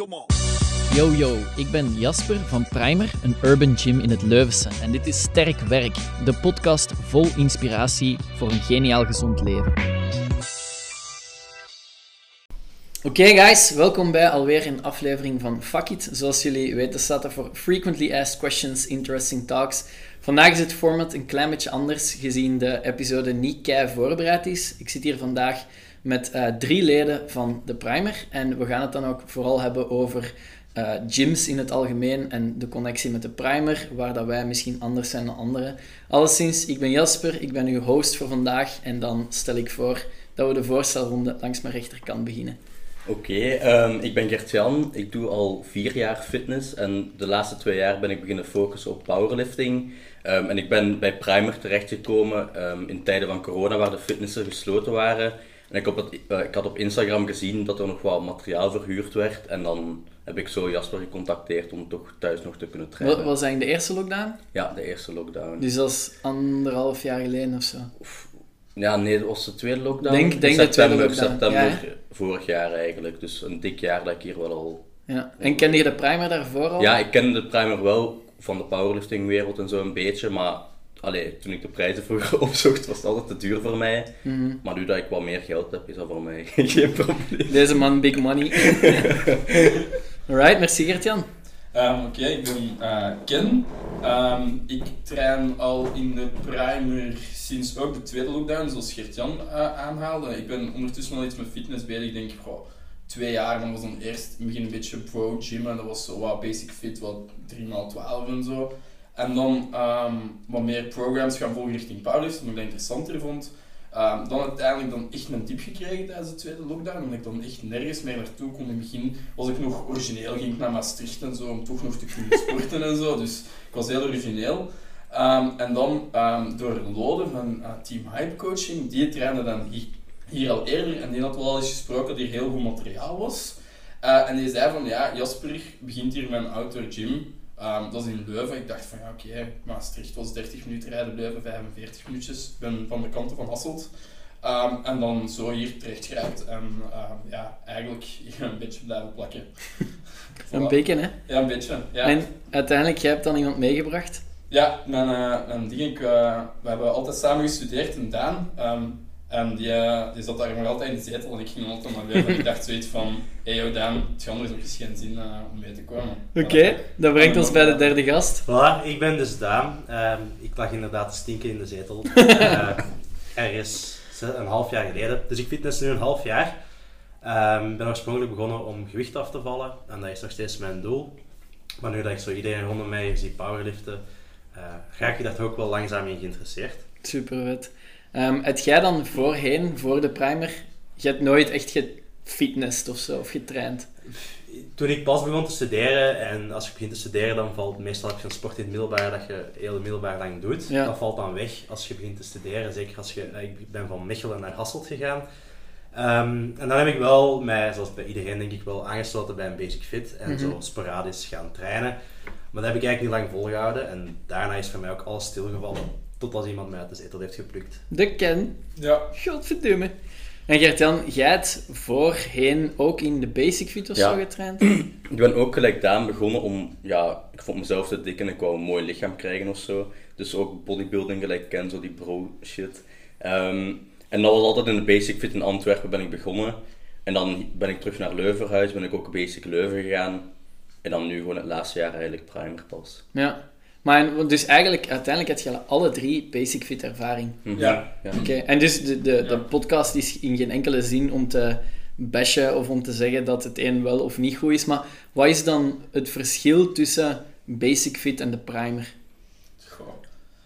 Come on. Yo yo, ik ben Jasper van Primer, een urban gym in het Leuvense. En dit is Sterk Werk, de podcast vol inspiratie voor een geniaal gezond leven. Oké guys, welkom bij alweer een aflevering van Fuck It. Zoals jullie weten staat er voor Frequently Asked Questions, Interesting Talks. Vandaag is het format een klein beetje anders, gezien de episode niet kei voorbereid is. Ik zit hier vandaag met uh, drie leden van de Primer en we gaan het dan ook vooral hebben over uh, gyms in het algemeen en de connectie met de primer, waar dat wij misschien anders zijn dan anderen. Alleszins, ik ben Jasper, ik ben uw host voor vandaag en dan stel ik voor dat we de voorstelronde langs mijn rechterkant beginnen. Oké, um, ik ben Gert-Jan, ik doe al vier jaar fitness en de laatste twee jaar ben ik beginnen focussen op powerlifting. Um, en ik ben bij Primer terechtgekomen um, in tijden van corona waar de fitnessen gesloten waren. En ik, op het, uh, ik had op Instagram gezien dat er nog wat materiaal verhuurd werd en dan heb ik zo Jasper gecontacteerd om toch thuis nog te kunnen trainen. Wat was eigenlijk de eerste lockdown? Ja, de eerste lockdown. Dus dat is anderhalf jaar geleden of zo? Ja, nee, dat was de tweede lockdown. Denk, denk september, de tweede september ja. vorig jaar eigenlijk. Dus een dik jaar dat ik hier wel al... Ja. En kende je de primer daarvoor al? Ja, ik kende de primer wel van de powerlifting wereld en zo een beetje, maar allee, toen ik de prijzen vroeger opzocht, was het altijd te duur voor mij. Mm -hmm. Maar nu dat ik wat meer geld heb, is dat voor mij geen probleem. Deze man, big money. Alright, merci Gert-Jan. Um, Oké, okay, ik ben uh, Ken. Um, ik train al in de primer sinds ook de tweede lockdown, zoals Gert-Jan uh, aanhaalde. Ik ben ondertussen al iets met fitness bezig, ik denk goh, twee jaar. Dan was dan eerst in het begin een beetje pro gym en dat was zo wat basic fit, wat 3x12 en zo. En dan um, wat meer programs gaan volgen richting powerlifting, omdat ik dat interessanter vond. Um, dan uiteindelijk dan echt een tip gekregen tijdens de tweede lockdown, omdat ik dan echt nergens meer naartoe kon. In het begin was ik nog origineel, ging ik naar Maastricht en zo, om toch nog te kunnen sporten en zo. Dus ik was heel origineel. Um, en dan um, door Lode van uh, Team Hype Coaching, die trainde dan hier, hier, al eerder en die had wel eens gesproken dat hier heel goed materiaal was. Uh, en die zei van, ja, Jasper begint hier met een outdoor gym. Um, dat is in Leuven. Ik dacht van ja, oké, okay, Maastricht was 30 minuten rijden, Leuven 45 minuutjes. Ik ben van de kanten van Hasselt. Um, en dan zo hier terecht geraakt en um, ja, eigenlijk hier een beetje blijven plakken. een beetje, hè? Ja, een beetje. Ja. En uiteindelijk, jij hebt dan iemand meegebracht? Ja, mijn, uh, mijn ding, ik, uh, we hebben altijd samen gestudeerd in Daan. En die, uh, die zat daar nog altijd in de zetel en ik ging altijd naar Leuven. en ik dacht zoiets van, hé hey, Daan, het gaat anders ook eens geen zin uh, om mee te komen. Oké, okay, dat brengt ons bij de derde gast. Voilà, ik ben dus Daan. Uh, ik lag inderdaad te stinken in de zetel. uh, ergens een half jaar geleden. Dus ik fitness nu een half jaar. Ik ben oorspronkelijk begonnen om gewicht af te vallen en dat is nog steeds mijn doel. Maar nu dat ik zo iedereen rondom mij zie powerliften, raak ik daar ook wel langzaam in geïnteresseerd. Super vet. Um, heb jij dan voorheen, voor de primer, je hebt nooit echt gefitnessd of zo, of getraind? Toen ik pas begon te studeren, en als je begint te studeren, dan valt meestal heb je een sport in het middelbaar dat je heel middelbaar lang doet. Ja. Dat valt dan weg als je begint te studeren. Zeker als je, ik ben van Mechelen naar Hasselt gegaan. Um, en dan heb ik wel mij, zoals bij iedereen denk ik wel, aangesloten bij een basic fit en Mhm. zo sporadisch gaan trainen. Maar dat heb ik eigenlijk niet lang volgehouden en daarna is voor mij ook alles stilgevallen. Tot als iemand mij uit de zetel heeft geplukt. De Ken. Ja. Godverdomme. En Gert-Jan, jij hebt voorheen ook in de basic fit of Ja. zo getraind? Ik ben ook gelijk Daan begonnen om, ja, ik vond mezelf te dik en ik wou een mooi lichaam krijgen of zo. Dus ook bodybuilding gelijk ken, zo die bro shit. Ehm, en dat was altijd in de basic fit in Antwerpen ben ik begonnen. En dan ben ik terug naar Leuven verhuisd, ben ik ook basic Leuven gegaan. En dan nu gewoon het laatste jaar eigenlijk primer pas. Ja. Maar dus eigenlijk, uiteindelijk heb je alle drie basic fit ervaring. Mhm. Ja. ja. Oké, en dus de, de, de Ja. podcast is in geen enkele zin om te bashen of om te zeggen dat het een wel of niet goed is. Maar wat is dan het verschil tussen basic fit en de primer? Goh.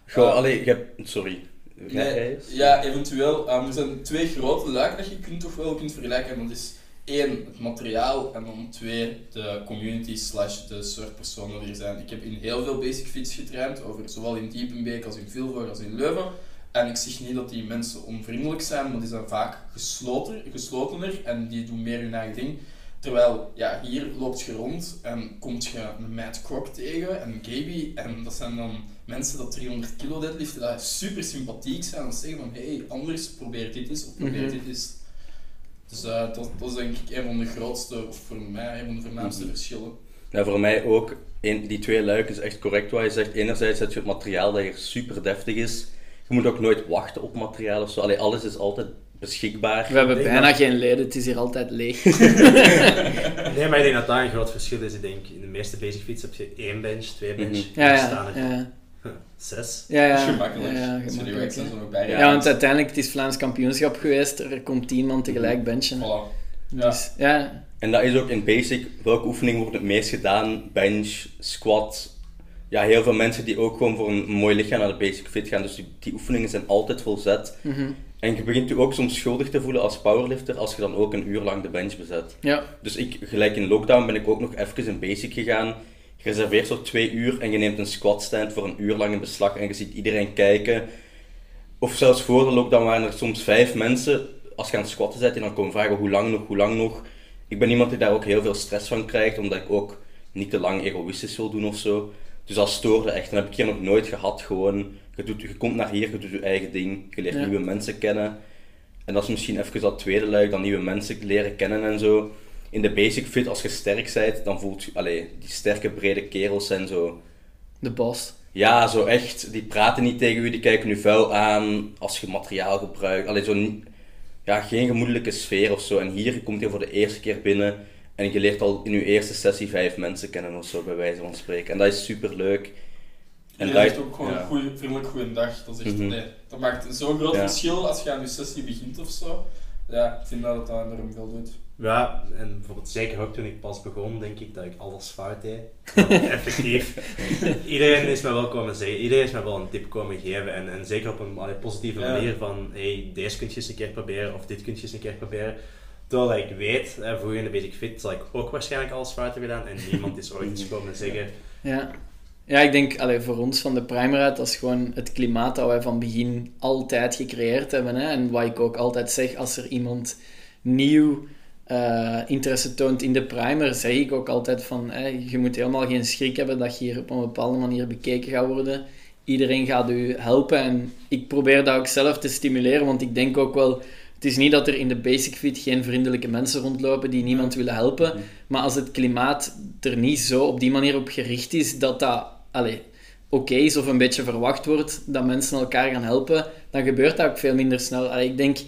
Goh, Ah. allee, je hebt, sorry. Nee, ja, eventueel. Um, er zijn twee grote luiken dat je kunt toch wel kunt vergelijken. En dat is één, het materiaal. En dan twee, de community slash de soort personen die er zijn. Ik heb in heel veel basic fits getraind. Over, zowel in Diepenbeek als in Vilvoorde als in Leuven. En ik zeg niet dat die mensen onvriendelijk zijn, maar die zijn vaak gesloten, geslotener. En die doen meer hun eigen ding. Terwijl, ja, hier loopt je rond en komt je een Matt Croc tegen en een Gaby. En dat zijn dan mensen dat 300 kilo deadliften, dat super sympathiek zijn. En zeggen van, hé, hey, anders probeer dit eens of probeer Mhm. dit eens. Dus eh, dat, dat is denk ik een van de grootste, of voor mij, een van de voornaamste Mhm. verschillen. Ja, voor mij ook, een, die twee luiken is echt correct wat je zegt. Enerzijds heb je het materiaal dat hier super deftig is. Je moet ook nooit wachten op materiaal of zo. Allee, alles is altijd beschikbaar. We hebben bijna dat- geen leden, het is hier altijd leeg. Nee, maar ik denk dat dat een groot verschil is. Ik denk, in de meeste basic fiets heb je één bench, twee bench. Mhm. Ja, ja. Zes. Ja, Dat ja. is gemakkelijk. Ja, ja, Als je die er nog bij. Ja, want uiteindelijk het is Vlaams kampioenschap geweest, er komt tien man tegelijk benchen. hè. Voilà. Ja. Dus, ja, En dat is ook in basic, welke oefening wordt het meest gedaan? Bench, squat. Ja, heel veel mensen die ook gewoon voor een mooi lichaam naar de basic fit gaan. Dus die, die oefeningen zijn altijd volzet. mhm. En je begint je ook soms schuldig te voelen als powerlifter als je dan ook een uur lang de bench bezet. ja, Dus ik, gelijk in lockdown ben ik ook nog even in basic gegaan. Je reserveert zo twee uur en je neemt een squat stand voor een uur lang in beslag en je ziet iedereen kijken. Of zelfs voor de lockdown waren er soms vijf mensen. Als je aan het squatten bent en dan komen vragen hoe lang nog, hoe lang nog. Ik ben iemand die daar ook heel veel stress van krijgt, omdat ik ook niet te lang egoïstisch wil doen of zo. Dus dat stoorde echt. En dat heb ik hier nog nooit gehad. Gewoon, je, doet, je komt naar hier, je doet je eigen ding, je leert Ja. nieuwe mensen kennen. En dat is misschien even dat tweede luik, dan nieuwe mensen leren kennen en zo. In de basic fit, als je sterk bent, dan voelt je, allee, die sterke brede kerels zijn zo. de bos. Ja, zo echt, die praten niet tegen u, die kijken u vuil aan als je materiaal gebruikt. Allee, zo, niet- ja, geen gemoedelijke sfeer of zo. En hier komt je voor de eerste keer binnen en je leert al in je eerste sessie vijf mensen kennen of zo, bij wijze van spreken. En dat is super leuk. En dat- zegt ook gewoon ja. een goeie, vriendelijk goeiedag. Dat, is echt, Mhm. nee, dat maakt zo'n groot Ja. verschil als je aan je sessie begint of zo. Ja, ik vind dat het dat enorm veel doet. Ja, en bijvoorbeeld zeker ook toen ik pas begon, denk ik dat ik alles fout deed. Effectief. Iedereen is mij wel komen zeggen, iedereen is mij wel een tip komen geven. En, en zeker op een allee, positieve Ja. manier van, hey, deze kun je eens een keer proberen, of dit kun je eens een keer proberen. Terwijl ik weet, in de Basic Fit zal ik ook waarschijnlijk alles fout hebben gedaan. En niemand is ooit eens komen zeggen, Ja. Ja, ik denk allee, voor ons van de primer uit, dat is gewoon het klimaat dat wij van begin altijd gecreëerd hebben. Hè? En wat ik ook altijd zeg, als er iemand nieuw eh, interesse toont in de primer, zeg ik ook altijd van, je moet helemaal geen schrik hebben dat je hier op een bepaalde manier bekeken gaat worden. Iedereen gaat u helpen en ik probeer dat ook zelf te stimuleren, want ik denk ook wel, het is niet dat er in de basic fit geen vriendelijke mensen rondlopen die niemand willen helpen, maar als het klimaat er niet zo op die manier op gericht is dat dat oké is of een beetje verwacht wordt dat mensen elkaar gaan helpen, dan gebeurt dat ook veel minder snel. Allee, ik denk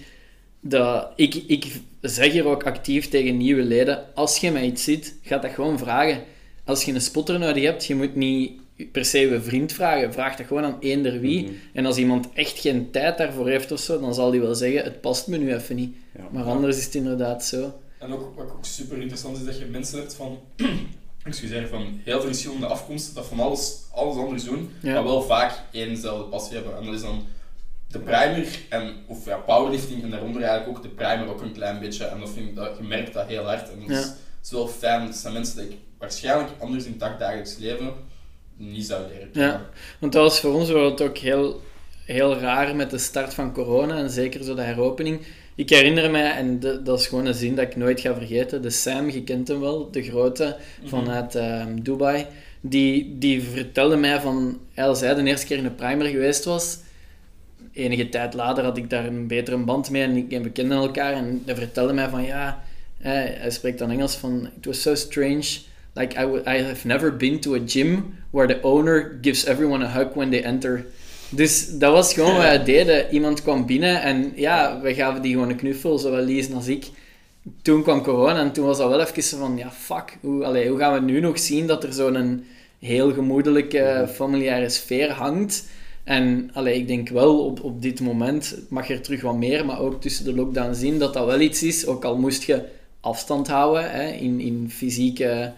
dat ik, ik zeg hier ook actief tegen nieuwe leden: als je mij iets ziet, ga dat gewoon vragen. Als je een spotter nodig hebt, je moet niet per se je vriend vragen. Vraag dat gewoon aan eender wie. Mhm. En als iemand echt geen tijd daarvoor heeft of zo, dan zal die wel zeggen: het past me nu even niet. Ja. Maar anders is het inderdaad zo. En ook, wat ook super interessant is, dat je mensen hebt van, excuseer, van heel verschillende afkomsten, dat van alles, alles anders doen, Ja. maar wel vaak één dezelfde passie hebben. En dat is dan de primer, en, of ja, powerlifting, en daaronder eigenlijk ook de primer ook een klein beetje. En dat vind ik, dat, je merkt dat heel hard. En dat is, Ja. is wel fijn, het zijn mensen die ik waarschijnlijk anders in het dagdagelijks leven niet zou leren Ja. Want dat was voor ons het ook heel, heel raar met de start van corona en zeker zo de heropening. Ik herinner mij, en de- dat is gewoon een zin dat ik nooit ga vergeten, de Sam, je kent hem wel, de grote vanuit ehm, Dubai, die, die vertelde mij van, als hij de eerste keer in de primer geweest was, enige tijd later had ik daar een betere band mee en, ik, en we kenden elkaar en hij vertelde mij van, ja, hij, hij spreekt dan Engels van, it was so strange, like I, I have never been to a gym where the owner gives everyone a hug when they enter. Dus dat was gewoon wat wij deden. Iemand kwam binnen en ja, we gaven die gewoon een knuffel, zowel Lies als ik. Toen kwam corona en toen was dat wel even van, ja, fuck, hoe, allee, hoe gaan we nu nog zien dat er zo'n heel gemoedelijke, familiaire sfeer hangt? En allee, ik denk wel, op, op dit moment mag er terug wat meer, maar ook tussen de lockdown zien dat dat wel iets is, ook al moest je afstand houden hè, in, in fysieke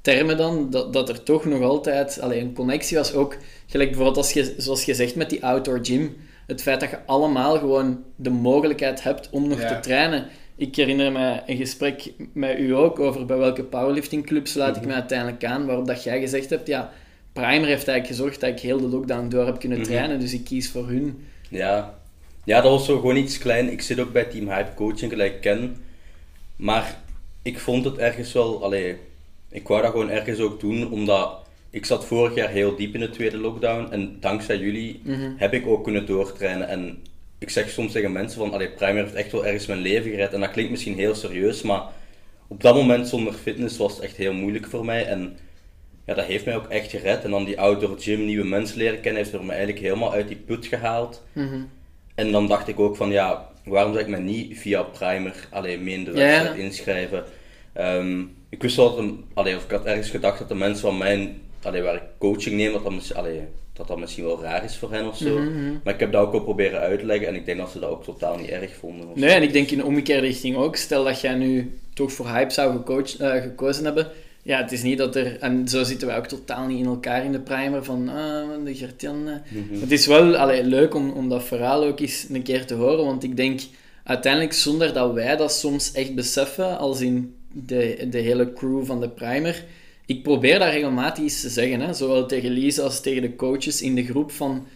termen dan, dat, dat er toch nog altijd allee, een connectie was. Ook gelijk bijvoorbeeld als je, zoals je zegt met die outdoor gym, het feit dat je allemaal gewoon de mogelijkheid hebt om nog Ja. te trainen. Ik herinner me een gesprek met u ook over bij welke powerliftingclub sluit ik me uiteindelijk aan, waarop dat jij gezegd hebt, ja, Primer heeft eigenlijk gezorgd dat ik heel de lockdown door heb kunnen Mhm. trainen, dus ik kies voor hun. Ja. ja, dat was zo gewoon iets klein. Ik zit ook bij Team Hype Coaching, gelijk ik ken. Maar ik vond het ergens wel... Allee, ik wou dat gewoon ergens ook doen, omdat... Ik zat vorig jaar heel diep in de tweede lockdown en dankzij jullie Mhm. heb ik ook kunnen doortrainen. En ik zeg soms tegen mensen van, allee, primer heeft echt wel ergens mijn leven gered. En dat klinkt misschien heel serieus, maar op dat moment zonder fitness was het echt heel moeilijk voor mij. En ja, dat heeft mij ook echt gered. En dan die outdoor gym, nieuwe mensen leren kennen, heeft er me eigenlijk helemaal uit die put gehaald. Mhm. En dan dacht ik ook van, ja, waarom zou ik me niet via primer alleen mee in de ja. wedstrijd inschrijven? Ehm, ik wist wel dat, een, allee, of ik had ergens gedacht dat de mensen van mijn, allee, waar ik coaching neem, dat dat, allee, dat dat misschien wel raar is voor hen of zo. Mhm, mhm. Maar ik heb dat ook wel proberen uit te leggen en ik denk dat ze dat ook totaal niet erg vonden. Nee, zo. en ik denk in de omgekeerde richting ook. Stel dat jij nu toch voor hype zou eh, gekozen hebben. Ja, het is niet dat er... En zo zitten wij ook totaal niet in elkaar in de primer van... ah, de Gertjan... eh. Mhm. Het is wel allee, leuk om, om dat verhaal ook eens een keer te horen. Want ik denk, uiteindelijk zonder dat wij dat soms echt beseffen, als in de, de hele crew van de primer... Ik probeer dat regelmatig eens te zeggen, hè, zowel tegen Lise als tegen de coaches in de groep, van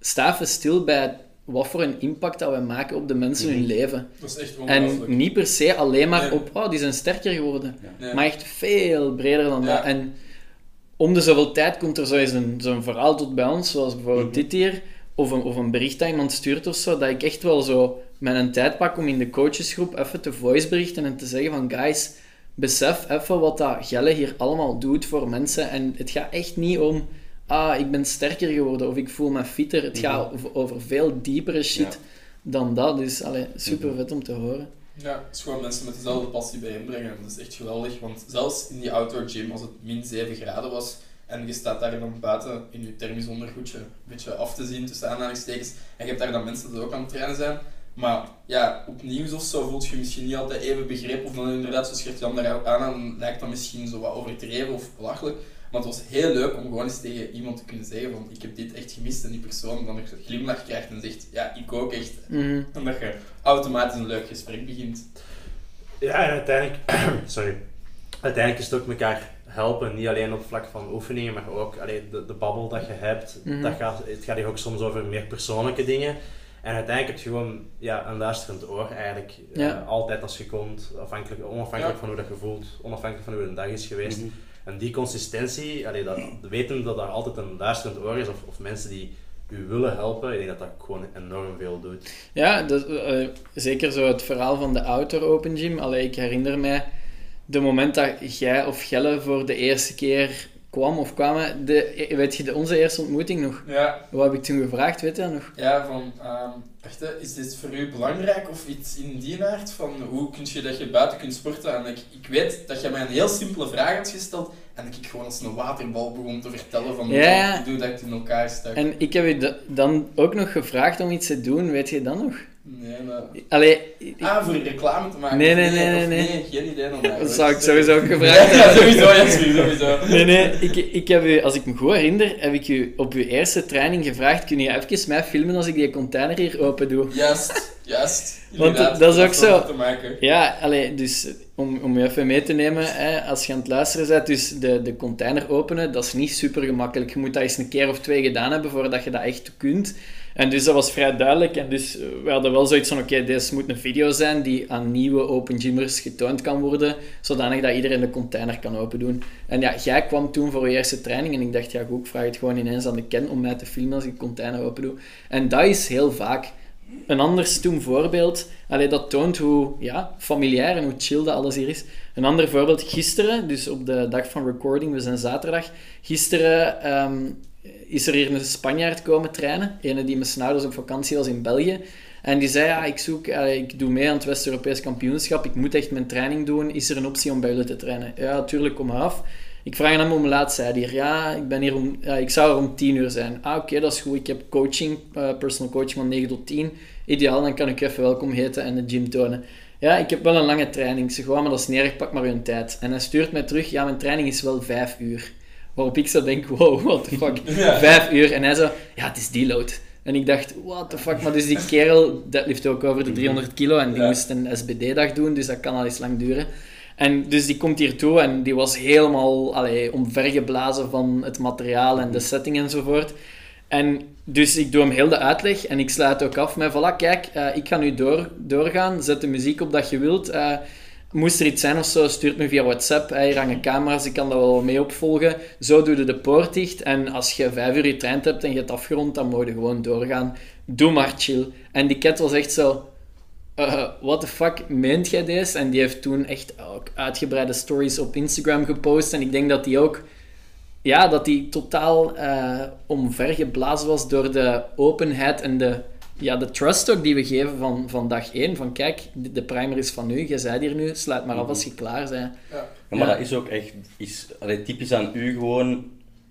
sta even stil bij wat voor een impact dat we maken op de mensen hun leven. Dat is echt En niet per se alleen maar Nee. op, oh, die zijn sterker geworden. Nee. Maar echt veel breder dan Ja. dat. En om de zoveel tijd komt er zo eens een, zo'n verhaal tot bij ons, zoals bijvoorbeeld Mhm. dit hier, of een, of een bericht dat iemand stuurt of zo, dat ik echt wel zo mijn tijd pak om in de coachesgroep even te voiceberichten en te zeggen van, guys, besef even wat dat Gelle hier allemaal doet voor mensen. En het gaat echt niet om, ah, ik ben sterker geworden of ik voel me fitter. Het gaat over, over veel diepere shit Ja. dan dat. Dus allee, super vet om te horen. Ja, het is gewoon mensen met dezelfde passie bijeenbrengen. Dat is echt geweldig, want zelfs in die outdoor gym, als het min 7 graden was en je staat daar dan buiten in je thermisch ondergoedje een beetje af te zien tussen aanhalingstekens en je hebt daar dan mensen die ook aan het trainen zijn. Maar ja, op nieuws of zo voelt je misschien niet altijd even begrepen of dan inderdaad, zoals Gert-Jan daar aan, aan lijkt dat misschien zo wat overdreven of belachelijk. Maar het was heel leuk om gewoon eens tegen iemand te kunnen zeggen van ik heb dit echt gemist en die persoon dan een glimlach krijgt en zegt ja, ik ook echt. Mhm. En dat je automatisch een leuk gesprek begint. Ja, en uiteindelijk, sorry, uiteindelijk is het ook elkaar helpen, niet alleen op vlak van oefeningen, maar ook allee, de, de babbel dat je hebt. Mhm. dat gaat, het gaat hier ook soms over meer persoonlijke dingen. En uiteindelijk heb je gewoon ja, een luisterend oor eigenlijk. eh, altijd als je komt, afhankelijk, onafhankelijk Ja. van hoe dat je voelt, onafhankelijk van hoe de dag is geweest. Mhm. En die consistentie, allee, dat, weten dat er altijd een luisterend oor is, of, of mensen die u willen helpen, ik denk dat dat gewoon enorm veel doet. Ja, eh, zeker zo het verhaal van de outdoor open gym. Allee, ik herinner mij de moment dat jij of Gelle voor de eerste keer kwam of kwamen. De, weet je, de, onze eerste ontmoeting nog? Ja, Wat heb ik toen gevraagd, weet je dat nog? ja van, ehm, wacht, hè, is dit voor u belangrijk of iets in die aard? Van hoe kun je dat je buiten kunt sporten? En ik, ik weet dat je mij een heel simpele vraag had gesteld en dat ik gewoon als een waterbal begon te vertellen van Ja, hoe dat ik in elkaar stak. En ik heb je da- dan ook nog gevraagd om iets te doen, weet je dat nog? Nee, dat... Allee, ik- Ah, voor reclame te maken? Nee, nee, nee, nee, geen idee dan dat zou ik sowieso ook gevraagd Ja, hebben. sowieso, ja, sowieso. Nee, nee, ik, ik heb u, als ik me goed herinner, heb ik u op uw eerste training gevraagd, kun je even mij filmen als ik die container hier open doe? Juist, juist. Want Inderdaad, dat is ook zo. Ja, allee, dus om, om je even mee te nemen, hè, als je aan het luisteren bent, dus de, de container openen, dat is niet super gemakkelijk. Je moet dat eens een keer of twee gedaan hebben voordat je dat echt kunt. En dus dat was vrij duidelijk. En dus eh, we hadden wel zoiets van, oké, deze moet een video zijn die aan nieuwe open gymmers getoond kan worden, zodanig dat iedereen de container kan open doen. En ja, jij kwam toen voor je eerste training en ik dacht, ja goed, ik vraag het gewoon ineens aan de Ken om mij te filmen als ik de container open doe. En dat is heel vaak een ander voorbeeld. Allee, dat toont hoe ja, familiair en hoe chill alles hier is. Een ander voorbeeld, gisteren, dus op de dag van recording, we zijn zaterdag. Gisteren ehm, is er hier een Spanjaard komen trainen. Ene die met zijn ouders op vakantie was in België. En die zei, ja, ik, zoek, ik doe mee aan het West-Europees kampioenschap. Ik moet echt mijn training doen. Is er een optie om bij jullie te trainen? Ja, natuurlijk, kom maar af. Ik vraag hem om laat, zei hij hier. Ja, ik, ben hier om, ik zou er om 10 uur zijn. Ah, oké, dat is goed. Ik heb coaching, eh, personal coaching van 9 tot 10. Ideaal, dan kan ik even welkom heten en de gym tonen. Ja, ik heb wel een lange training. Ik zeg, "Wow, maar dat is erg, pak maar uw tijd. En hij stuurt mij terug, ja, mijn training is wel 5 uur. Waarop ik zo denk, wow, what the fuck, Ja. 5 uur. En hij zo, ja, het is deload. En ik dacht, what the fuck, maar dus die kerel, dat lift ook over de 300 kilo en die Ja. moest een SBD-dag doen, dus dat kan al eens lang duren. En dus die komt hier toe en die was helemaal allee, omvergeblazen van het materiaal en de setting enzovoort. En dus ik doe hem heel de uitleg en ik sluit ook af met, voilà, kijk, eh, ik ga nu door, doorgaan, zet de muziek op dat je wilt. eh, moest er iets zijn of zo, stuurt me via WhatsApp. Hier hangen camera's, ik kan dat wel mee opvolgen. Zo doe je de poort dicht. En als je vijf uur je trein hebt en je hebt afgerond, dan moet je gewoon doorgaan. Doe maar chill. En die cat was echt zo... Uh, what the fuck, meent jij deze? En die heeft toen echt ook uitgebreide stories op Instagram gepost. En ik denk dat die ook... Ja, dat die totaal uh, omvergeblazen was door de openheid en de ja, de trust ook die we geven van, van dag één. Van kijk, de primer is van u, je bent hier nu, sluit maar af als je klaar bent. Ja. ja maar dat is ook echt is, allee, typisch aan u gewoon.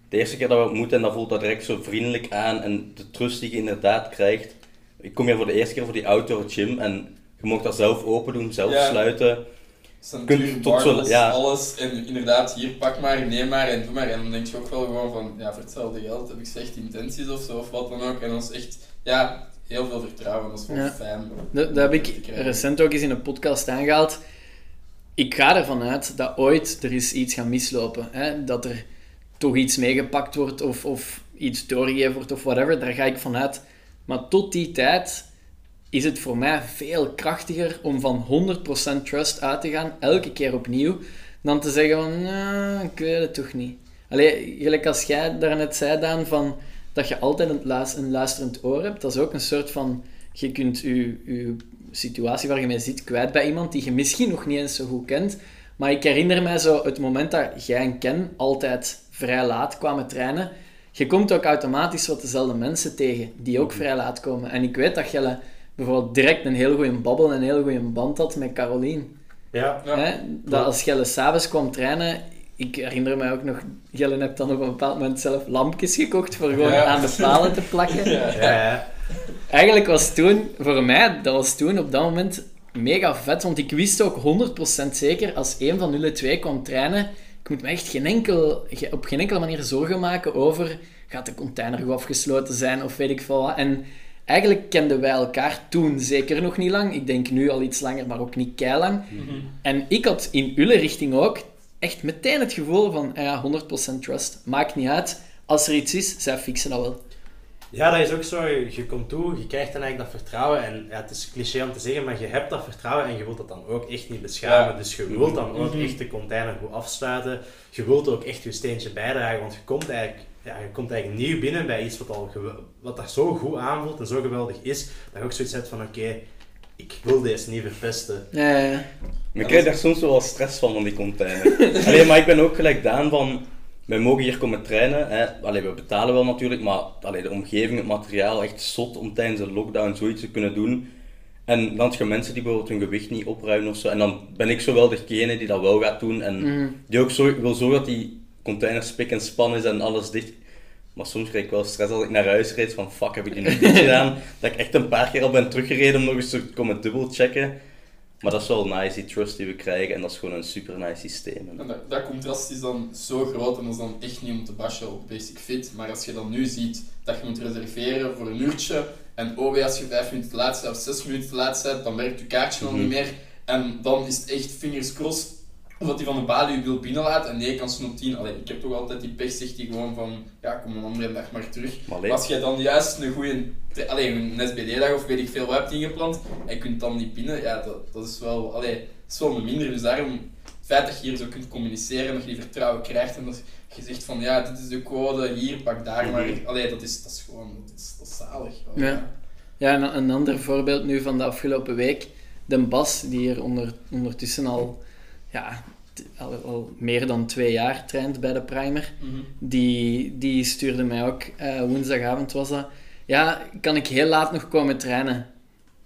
De eerste keer dat we ontmoeten, en dat voelt dat direct zo vriendelijk aan. En de trust die je inderdaad krijgt. Ik kom hier voor de eerste keer voor die outdoor gym en je mag dat zelf open doen, zelf ja. sluiten. Kunt tot zo, ja. alles en inderdaad, hier pak maar, neem maar en doe maar. En dan denk je ook wel gewoon van, ja, voor hetzelfde geld heb ik slechte intenties of zo, of wat dan ook. En dan is echt, ja, heel veel vertrouwen. Dat is wel fijn. Dat, dat heb ik recent ook eens in een podcast aangehaald. Ik ga ervan uit dat ooit er is iets gaan mislopen. Hè? Dat er toch iets meegepakt wordt of, of iets doorgegeven wordt of whatever. Daar ga ik vanuit. Maar tot die tijd is het voor mij veel krachtiger om van 100% trust uit te gaan, elke keer opnieuw, dan te zeggen van, nou, ik weet het toch niet. Allee, gelijk als jij daarnet zei, Daan, van dat je altijd een, luisterend oor hebt. Dat is ook een soort van... Je kunt je, je situatie waar je mee zit kwijt bij iemand die je misschien nog niet eens zo goed kent. Maar ik herinner mij zo het moment dat jij en Ken altijd vrij laat kwamen trainen. Je komt ook automatisch wat dezelfde mensen tegen die ook vrij laat komen. En ik weet dat je bijvoorbeeld direct een heel goede babbel en een heel goede band had met Caroline. Ja. Hè? Dat als je s'avonds kwam trainen, ik herinner me ook nog, Gellen hebt dan op een bepaald moment zelf lampjes gekocht voor gewoon aan de palen te plakken. Ja. ja. Eigenlijk was toen, voor mij, dat was toen op dat moment mega vet, want ik wist ook 100% zeker, als een van jullie twee kwam trainen, ik moet me echt geen enkel, op geen enkele manier zorgen maken over, gaat de container goed afgesloten zijn of weet ik veel wat. En eigenlijk kenden wij elkaar toen zeker nog niet lang. Ik denk nu al iets langer, maar ook niet keilang. Mm En ik had in jullie richting ook echt meteen het gevoel van ja, 100% trust. Maakt niet uit. Als er iets is, zij fixen dat wel. Ja, dat is ook zo. Je komt toe, je krijgt dan eigenlijk dat vertrouwen. En ja, het is cliché om te zeggen, maar je hebt dat vertrouwen en je wilt dat dan ook echt niet beschamen. Dus je wilt dan ook mhm. echt de container goed afsluiten. Je wilt ook echt je steentje bijdragen, want je komt eigenlijk, ja, je komt eigenlijk nieuw binnen bij iets wat, al wat dat zo goed aanvoelt en zo geweldig is, dat je ook zoiets hebt van oké, ik wil deze niet verpesten. Ja, ja. Maar ik krijg daar soms wel stress van, van die container. Alleen, maar ik ben ook gelijk Daan van... Wij mogen hier komen trainen. Hè. Allee, we betalen wel natuurlijk, maar allee, de omgeving, het materiaal, echt zot om tijdens een lockdown zoiets te kunnen doen. En dan heb je mensen die bijvoorbeeld hun gewicht niet opruimen of zo. En dan ben ik zo wel degene die dat wel gaat doen. En mhm. die ook zo, wil zorgen dat die container spik en span is en alles dicht. Maar soms krijg ik wel stress als ik naar huis rijd van fuck, heb ik die nog niet gedaan? Dat ik echt een paar keer al ben teruggereden om nog eens te komen dubbelchecken. Maar dat is wel nice, die trust die we krijgen. En dat is gewoon een super nice systeem. En dat, dat, contrast is dan zo groot en dat is dan echt niet om te bashen op Basic Fit. Maar als je dan nu ziet dat je moet reserveren voor een uurtje en oh als je vijf minuten te laat bent of zes minuten te laat bent, dan werkt je kaartje nog niet mhm. meer. En dan is het echt fingers crossed of dat hij van de balie wil binnenlaten en nee, kan snoep 10. Allee, ik heb toch altijd die pech, zegt hij gewoon van, ja, kom een andere dag maar terug. Maar als jij dan juist een goede, alleen een SBD-dag of weet ik veel wat hebt ingepland, en je kunt dan niet pinnen, ja, dat, dat is wel, allee, dat is wel minder. Dus daarom, het feit dat je hier zo kunt communiceren, dat je die vertrouwen krijgt en dat je zegt van, ja, dit is de code, hier, pak daar maar. Allee, dat is, dat is gewoon, dat is, dat is zalig. Ja. ja, en een ander voorbeeld nu van de afgelopen week, de Bas, die hier onder, ondertussen al ja, al, meer dan twee jaar traint bij de Primer. Mhm. die, die stuurde mij ook, uh, woensdagavond was dat, ja, kan ik heel laat nog komen trainen?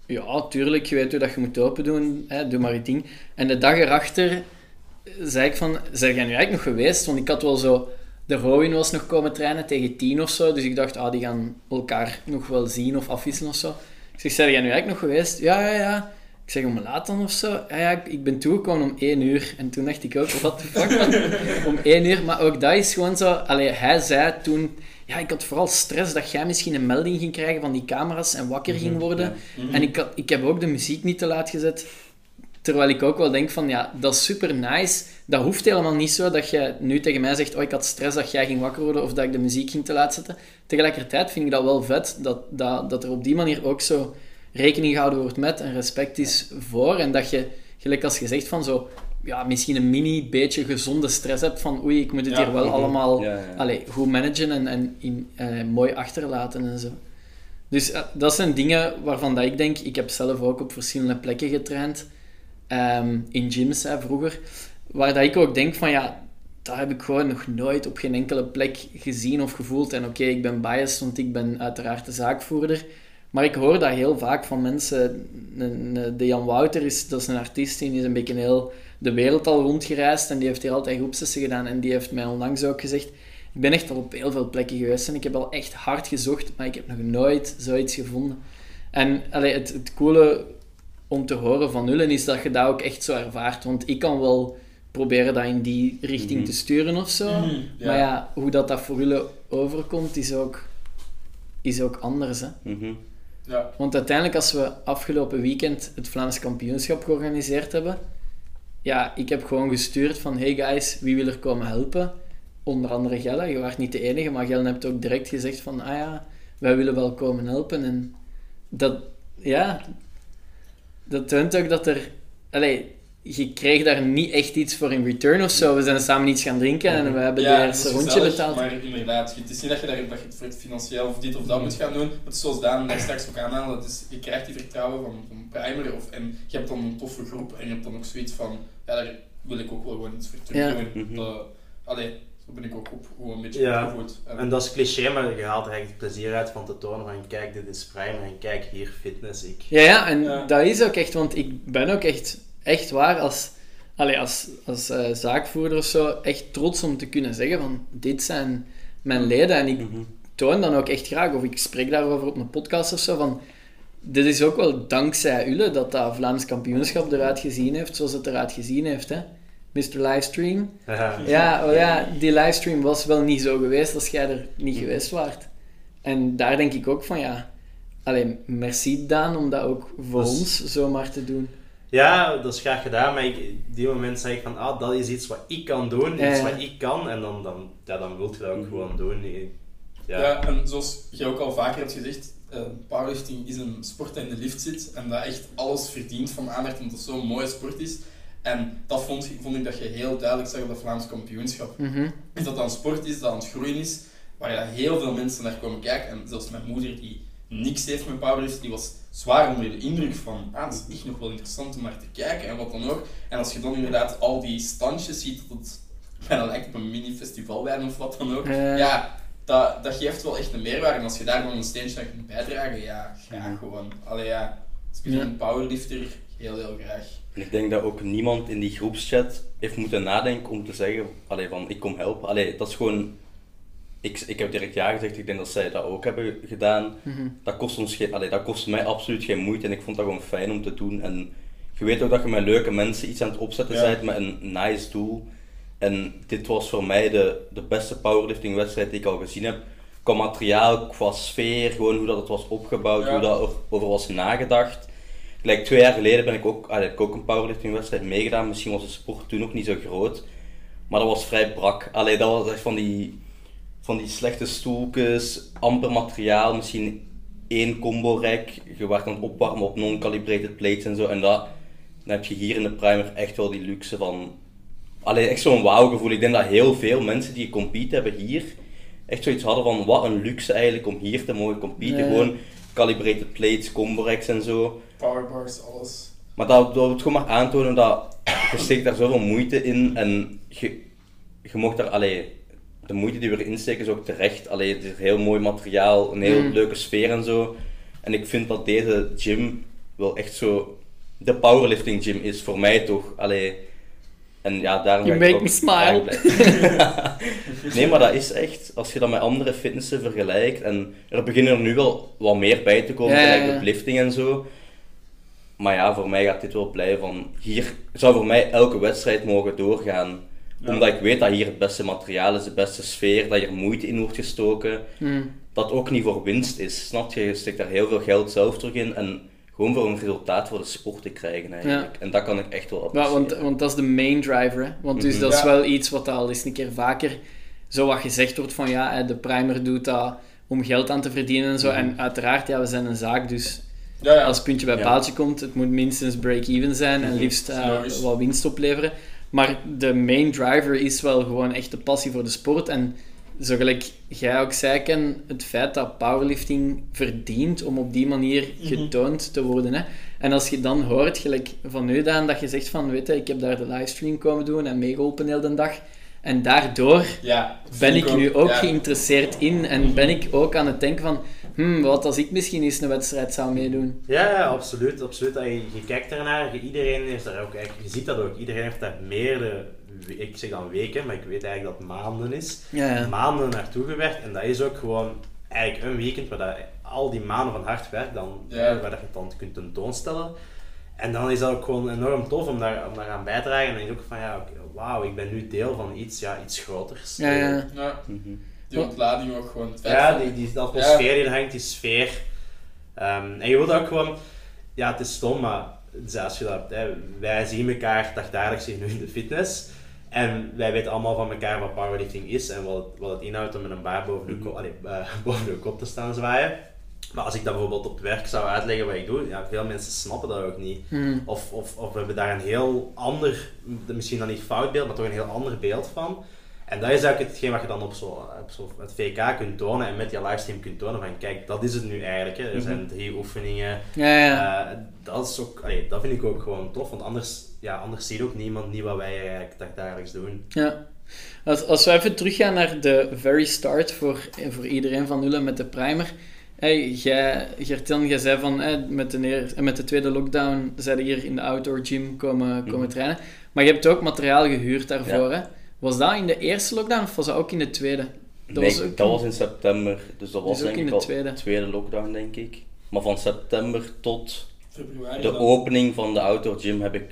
Ja, tuurlijk, je weet hoe dat je moet open doen, hè, doe maar je ding. En de dag erachter zei ik van, zijn jij nu eigenlijk nog geweest? Want ik had wel zo, de Rowan was nog komen trainen tegen tien of zo, dus ik dacht, ah, die gaan elkaar nog wel zien of afwisselen of zo. Ik zeg, zijn jij nu eigenlijk nog geweest? Ja, ja, ja. Ik zeg om laat dan of zo. Ja, ja, ik ben toegekomen om één uur. En toen dacht ik ook, wat de fuck Om één uur. Maar ook dat is gewoon zo... Allee, hij zei toen... Ja, ik had vooral stress dat jij misschien een melding ging krijgen van die camera's en wakker ging mhm, worden. Mhm. En ik, had, ik heb ook de muziek niet te laat gezet. Terwijl ik ook wel denk van, ja, dat is super nice. Dat hoeft helemaal niet zo dat je nu tegen mij zegt, oh, ik had stress dat jij ging wakker worden of dat ik de muziek ging te laat zetten. Tegelijkertijd vind ik dat wel vet, dat, dat, dat er op die manier ook zo rekening gehouden wordt met en respect is voor. En dat je, gelijk als je zegt van zo, ja, misschien een mini beetje gezonde stress hebt van oei, ik moet het Ja, hier wel mhm. allemaal Ja, ja. allee, goed managen en, en in, eh, mooi achterlaten en zo. Dus eh, dat zijn dingen waarvan dat ik denk, ik heb zelf ook op verschillende plekken getraind, ehm, in gyms hè, vroeger, waar dat ik ook denk van ja, dat heb ik gewoon nog nooit op geen enkele plek gezien of gevoeld. En oké, ik ben biased, want ik ben uiteraard de zaakvoerder. Maar ik hoor dat heel vaak van mensen. De Jan Wouter is, dat is een artiest, die is een beetje heel de wereld al rondgereisd en die heeft hier altijd groepsessen gedaan. En die heeft mij onlangs ook gezegd, ik ben echt al op heel veel plekken geweest en ik heb al echt hard gezocht, maar ik heb nog nooit zoiets gevonden. En allee, het, het coole om te horen van Nullen is dat je dat ook echt zo ervaart. Want ik kan wel proberen dat in die richting Mhm. te sturen of zo. Mhm, ja. Maar ja, hoe dat, dat voor jullie overkomt, is ook, is ook anders. Hè? Mhm. Ja. Want uiteindelijk, als we afgelopen weekend het Vlaams kampioenschap georganiseerd hebben, ja, ik heb gewoon gestuurd van, hey guys, wie wil er komen helpen? Onder andere Gelle, je waart niet de enige, maar Gelle hebt ook direct gezegd van, ah ja, wij willen wel komen helpen. En dat, ja, dat toont ook dat er, allee, je kreeg daar niet echt iets voor in return of zo. We zijn samen iets gaan drinken en we hebben Ja, de dat eerste rondje gezellig, betaald. Maar inderdaad, het is niet dat je, daar, dat je het voor het financieel of dit of dat moet gaan doen. Het is zoals Daan daar straks ook aanhaalde. Het is, je krijgt die vertrouwen van, van Primer of, en je hebt dan een toffe groep en je hebt dan ook zoiets van, ja, daar wil ik ook wel gewoon iets voor terug Ja. doen. Mhm. Dat, allee, zo ben ik ook op, gewoon een beetje Ja. opgevoed. En- En dat is cliché, maar je haalt er eigenlijk het plezier uit van te tonen van kijk, dit is Primer en kijk hier fitness. Ik. Ja, ja, en Ja. dat is ook echt, want ik ben ook echt, echt waar als, allee, als, als eh, zaakvoerder of zo, echt trots om te kunnen zeggen van dit zijn mijn leden en ik Mhm. toon dan ook echt graag, of ik spreek daarover op een podcast of zo, van dit is ook wel dankzij Ulle dat dat Vlaams kampioenschap eruit gezien heeft zoals het eruit gezien heeft, hè. Mr. Livestream. Ja. Ja, wel ja, die livestream was wel niet zo geweest als jij er niet geweest waart. En daar denk ik ook van, ja, alleen merci Daan om dat ook voor is- ons zomaar te doen. Ja, dat is graag gedaan, maar ik, die moment zeg ik van, ah, dat is iets wat ik kan doen, Ja, iets wat ik kan, en dan, dan, ja, dan wil je dat ook Mhm. gewoon doen. Ja. Ja. en zoals je ook al vaker hebt gezegd, eh, powerlifting is een sport dat in de lift zit en dat echt alles verdient van aandacht omdat het zo'n mooie sport is. En dat vond, vond ik dat je heel duidelijk zag op dat Vlaams kampioenschap. Mhm. Is dat dat een sport is dat aan het groeien is, waar ja, heel veel mensen naar komen kijken. En zelfs mijn moeder, die niks heeft met powerlifting, die was zwaar onder de indruk van ah, dat is echt nog wel interessant om naar te kijken en wat dan ook. En als je dan inderdaad al die standjes ziet, dat het bijna lijkt op een mini-festivalwijn of wat dan ook. Ja. Ja, dat, dat geeft wel echt een meerwaarde. En als je daar dan een steentje aan kunt bijdragen, ja, Mhm. gewoon. Allee ja, als je Ja. een powerlifter, heel heel graag. En ik denk dat ook niemand in die groepschat heeft moeten nadenken om te zeggen allee, van ik kom helpen. Allee, dat is gewoon... Ik, ik heb direct ja gezegd, ik denk dat zij dat ook hebben gedaan. Mhm. Dat kost, ons geen, allee, dat kost mij absoluut geen moeite en ik vond dat gewoon fijn om te doen. En je weet ook dat je met leuke mensen iets aan het opzetten Ja. bent met een nice doel. En dit was voor mij de, de beste powerlifting wedstrijd die ik al gezien heb. Qua materiaal, qua sfeer, gewoon hoe dat het was opgebouwd, Ja. hoe dat er over was nagedacht. Gelijk twee jaar geleden ben ik ook, allee, heb ik ook een powerlifting wedstrijd meegedaan. Misschien was de sport toen nog niet zo groot. Maar dat was vrij brak. Allee, dat was echt van die, van die slechte stoeltjes, amper materiaal, misschien één combo rack. Je werd aan het opwarmen op non-calibrated plates en zo. En dat, dan heb je hier in de primer echt wel die luxe van... Allee, echt zo'n wauw gevoel. Ik denk dat heel veel mensen die compete hebben hier, echt zoiets hadden van wat een luxe eigenlijk om hier te mogen competen. Gewoon calibrated plates, combo racks en zo. Powerbars, alles. Maar dat, dat wil gewoon maar aantonen dat je steekt daar zoveel moeite in en je, je mocht daar, allee, de moeite die we erin steken is ook terecht. Allee, het is heel mooi materiaal, een heel Mm. leuke sfeer en zo. En ik vind dat deze gym wel echt zo de powerlifting gym is, voor mij toch. Allee, en ja, daarom You make ook me smile. nee, maar dat is echt, als je dat met andere fitnessen vergelijkt, en er beginnen er nu wel wat meer bij te komen, gelijk met lifting en zo. Maar ja, voor mij gaat dit wel blijven van, hier zou voor mij elke wedstrijd mogen doorgaan. Ja. Omdat ik weet dat hier het beste materiaal is, de beste sfeer, dat hier moeite in wordt gestoken. Mm. Dat ook niet voor winst is, snap je? Je steekt daar heel veel geld zelf terug in en gewoon voor een resultaat voor de sport te krijgen eigenlijk. En dat kan ik echt wel Ja, appreciëren. want, want dat is de main driver. Hè? Want dus Mhm. dat is Ja. wel iets wat al eens een keer vaker zo wat gezegd wordt van ja, hè, de primer doet dat om geld aan te verdienen en zo. Mhm. En uiteraard, ja, we zijn een zaak, dus Ja, ja. als het puntje bij Ja. paaltje komt, het moet minstens break-even zijn en Mhm. liefst eh, Logisch. wat winst opleveren. Maar de main driver is wel gewoon echt de passie voor de sport. En zo gelijk jij ook zei, Ken, het feit dat powerlifting verdient om op die manier Mhm. getoond te worden. Hè. En als je dan hoort, gelijk van nu dan, dat je zegt van, weet je, ik heb daar de livestream komen doen en meegeholpen heel de dag. En daardoor Ja, ben ik nu ook ja. geïnteresseerd in en ben ik ook aan het denken van, hmm, wat als ik misschien eens een wedstrijd zou meedoen. Ja, ja, absoluut. absoluut. Je, je kijkt ernaar, je- iedereen heeft daar ook eigenlijk, je ziet dat ook, iedereen heeft daar meerdere, ik zeg dan weken, maar ik weet eigenlijk dat het maanden is, Ja, ja. maanden naartoe gewerkt. En dat is ook gewoon eigenlijk een weekend waar dat, al die maanden van hard werk, dan, Ja. waar dat je het dan kunt tentoonstellen. En dan is dat ook gewoon enorm tof om daar, om daar aan bij te dragen. En dan denk je ook van, ja, oké, wauw, ik ben nu deel van iets, ja, iets groters. Ja, ja. Ja, Mhm. Die ontlading ook gewoon. Het Ja, die, die, de atmosfeer die er hangt, die sfeer. Ehm, en je wilt ook gewoon... Ja, het is stom, maar zelfs je dat, hè, wij zien elkaar dagdagelijks hier nu in de fitness. En wij weten allemaal van elkaar wat powerlifting is en wat het, wat het inhoudt om met een baar boven de, kop, allee, eh, boven de kop te staan zwaaien. Maar als ik dat bijvoorbeeld op het werk zou uitleggen wat ik doe, ja, veel mensen snappen dat ook niet. Hmm. Of, of, of we hebben daar een heel ander, misschien dan niet fout beeld, maar toch een heel ander beeld van. En dat is eigenlijk hetgeen wat je dan op, zo, op zo het VK kunt tonen en met je livestream kunt tonen van kijk, dat is het nu eigenlijk. Hè. Er zijn drie oefeningen. Ja, ja. Eh, dat, is ook, allee, dat vind ik ook gewoon tof, want anders, ja, anders ziet ook niemand niet wat wij eigenlijk dagelijks doen. ja. Als, als we even teruggaan naar de very start voor, voor iedereen van nullen met de primer. Hey, jij, Gertjan, jij zei van hey, met, de neer, met de tweede lockdown zijn hier in de outdoor gym komen, komen Mhm. trainen. Maar je hebt ook materiaal gehuurd daarvoor. Ja. Hè? Was dat in de eerste lockdown of was dat ook in de tweede? Dat Nee, was ook dat in- was in september, dus dat was Dus ook denk in de tweede. tweede lockdown, denk ik. Maar van september tot Februari. de dan- opening van de outdoor gym heb ik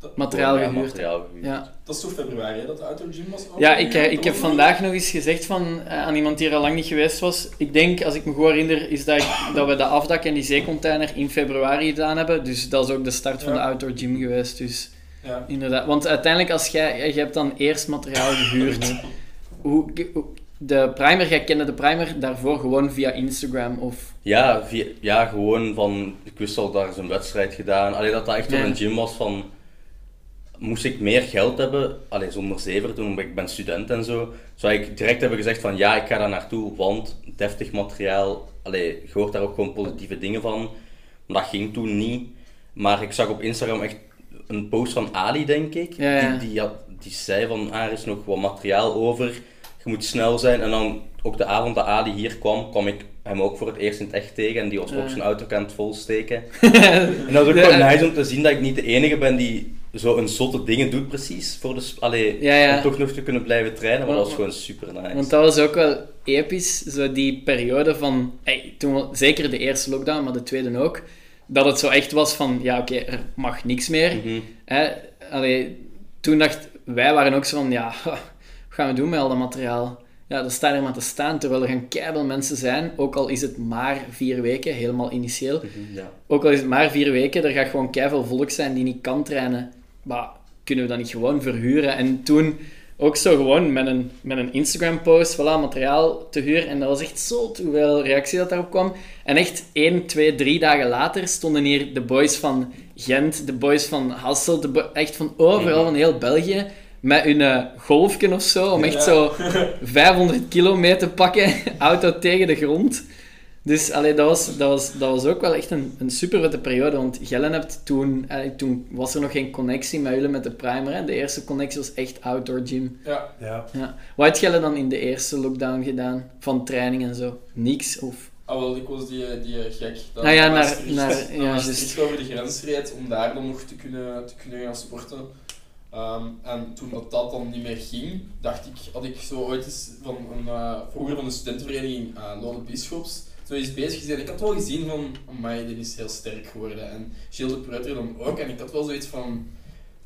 dat, Materiaal gehuurd. materiaal gehuurd. Ja. dat is toch februari hè, dat de outdoor gym was? Ja, ik, eh, ik heb vandaag nog eens gezegd van, eh, aan iemand die er al lang niet geweest was. Ik denk, als ik me goed herinner, is dat, ik- dat we de afdak en die zeecontainer in februari gedaan hebben. Dus dat is ook de start van de outdoor gym geweest. Dus Ja. inderdaad. Want uiteindelijk, als jij, je hebt dan eerst materiaal gehuurd. hoe, hoe- de primer, jij kende de primer daarvoor gewoon via Instagram of... Ja, via, ja, gewoon van, ik wist al, daar is een wedstrijd gedaan. Alleen dat dat echt door Ja. een gym was van, moest ik meer geld hebben, alleen zonder zever toen, omdat ik ben student en zo, zou ik direct hebben gezegd van, ja, ik ga daar naartoe, want deftig materiaal, allee, je hoort daar ook gewoon positieve dingen van. Maar dat ging toen niet. Maar ik zag op Instagram echt een post van Ali, denk ik, Ja, ja. Die, die, had, die zei van, ah, er is nog wat materiaal over, je moet snel zijn. En dan, ook de avond dat Ali hier kwam, kwam ik hem ook voor het eerst in het echt tegen en die was ook zijn auto aan het volsteken. en dat was ook wel nice om te zien dat ik niet de enige ben die zo een zotte dingen doet precies, voor de, allee, Ja, ja. om toch nog te kunnen blijven trainen, maar dat was gewoon super nice. Want dat was ook wel episch, zo die periode van, hey, toen, zeker de eerste lockdown, maar de tweede ook, dat het zo echt was van, ja oké, er mag niks meer. Mhm. Hè, allee, toen dacht wij waren ook zo van, ja, wat gaan we doen met al dat materiaal? Ja, dat staat er maar te staan, terwijl er gaan keihard mensen zijn, ook al is het maar vier weken, helemaal initieel. Mhm, ja. Ook al is het maar vier weken, er gaat gewoon keiveel volk zijn die niet kan trainen. Maar kunnen we dat niet gewoon verhuren? En toen ook zo gewoon met een, met een Instagram-post, voilà, materiaal te huren. En dat was echt zo hoeveel reactie dat daarop kwam. En echt één, twee, drie dagen later stonden hier de boys van Gent, de boys van Hasselt, de echt van overal, van heel België, met hun eh, golfje of zo, om echt Ja. zo 500 kilo mee te pakken, auto tegen de grond. Dus allee, dat, was, dat, was, dat was ook wel echt een, een super periode. Want Gellen hebt toen, allee, toen was er nog geen connectie met jullie met de primer. Hè. De eerste connectie was echt outdoor gym. Ja, Ja. Ja. Wat had Gellen dan in de eerste lockdown gedaan? Van training en zo? Niks? Of... ah, wel, ik was die, die gek. Dat Ah ja, naar- naar- naar ja, over de grens reed om daar dan nog te kunnen, te kunnen gaan sporten. Ehm, en toen dat, dat dan niet meer ging, dacht ik, had ik zo ooit eens van een, eh, vroeger van de studentenvereniging uh, Lode Bischops zo eens bezig gezien. Ik had wel gezien van, amai, dit is heel sterk geworden. En Gilles de Pruiter dan ook. En ik had wel zoiets van,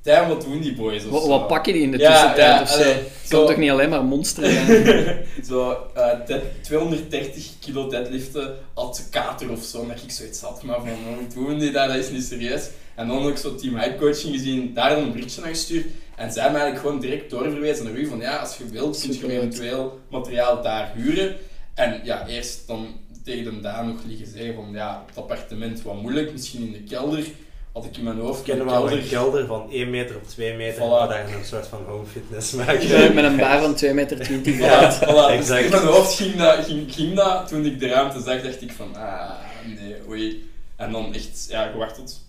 damn, wat doen die boys? Wat, wat pakken die in de tussentijd ja, of zo? allee, Het zo- kan toch niet alleen maar monsteren zo eh, dead- 230 kilo deadliften als kater of zo. Dat ik zoiets had, maar van, hoe doen die dat? Dat is niet serieus. En dan ook zo team hype coaching gezien, daar dan een berichtje naar gestuurd. En zij hebben eigenlijk gewoon direct doorverwezen naar u van ja, als je wilt, kun je eventueel materiaal daar huren. En ja, eerst dan tegen de Daan nog liggen zeggen van ja, het appartement wat moeilijk, misschien in de kelder. Had ik in mijn hoofd Ik ken de wel kelder. een kelder van 1 meter op 2 meter, Voilà. waar je een soort van home fitness maakt. Ja, met een bar van 2,20 meter. Voilà, voilà. Dus Exact. in mijn hoofd ging dat, ging, ging dat. Toen ik de ruimte zag, dacht ik van, ah, nee, oei. En dan echt, ja, gewacht tot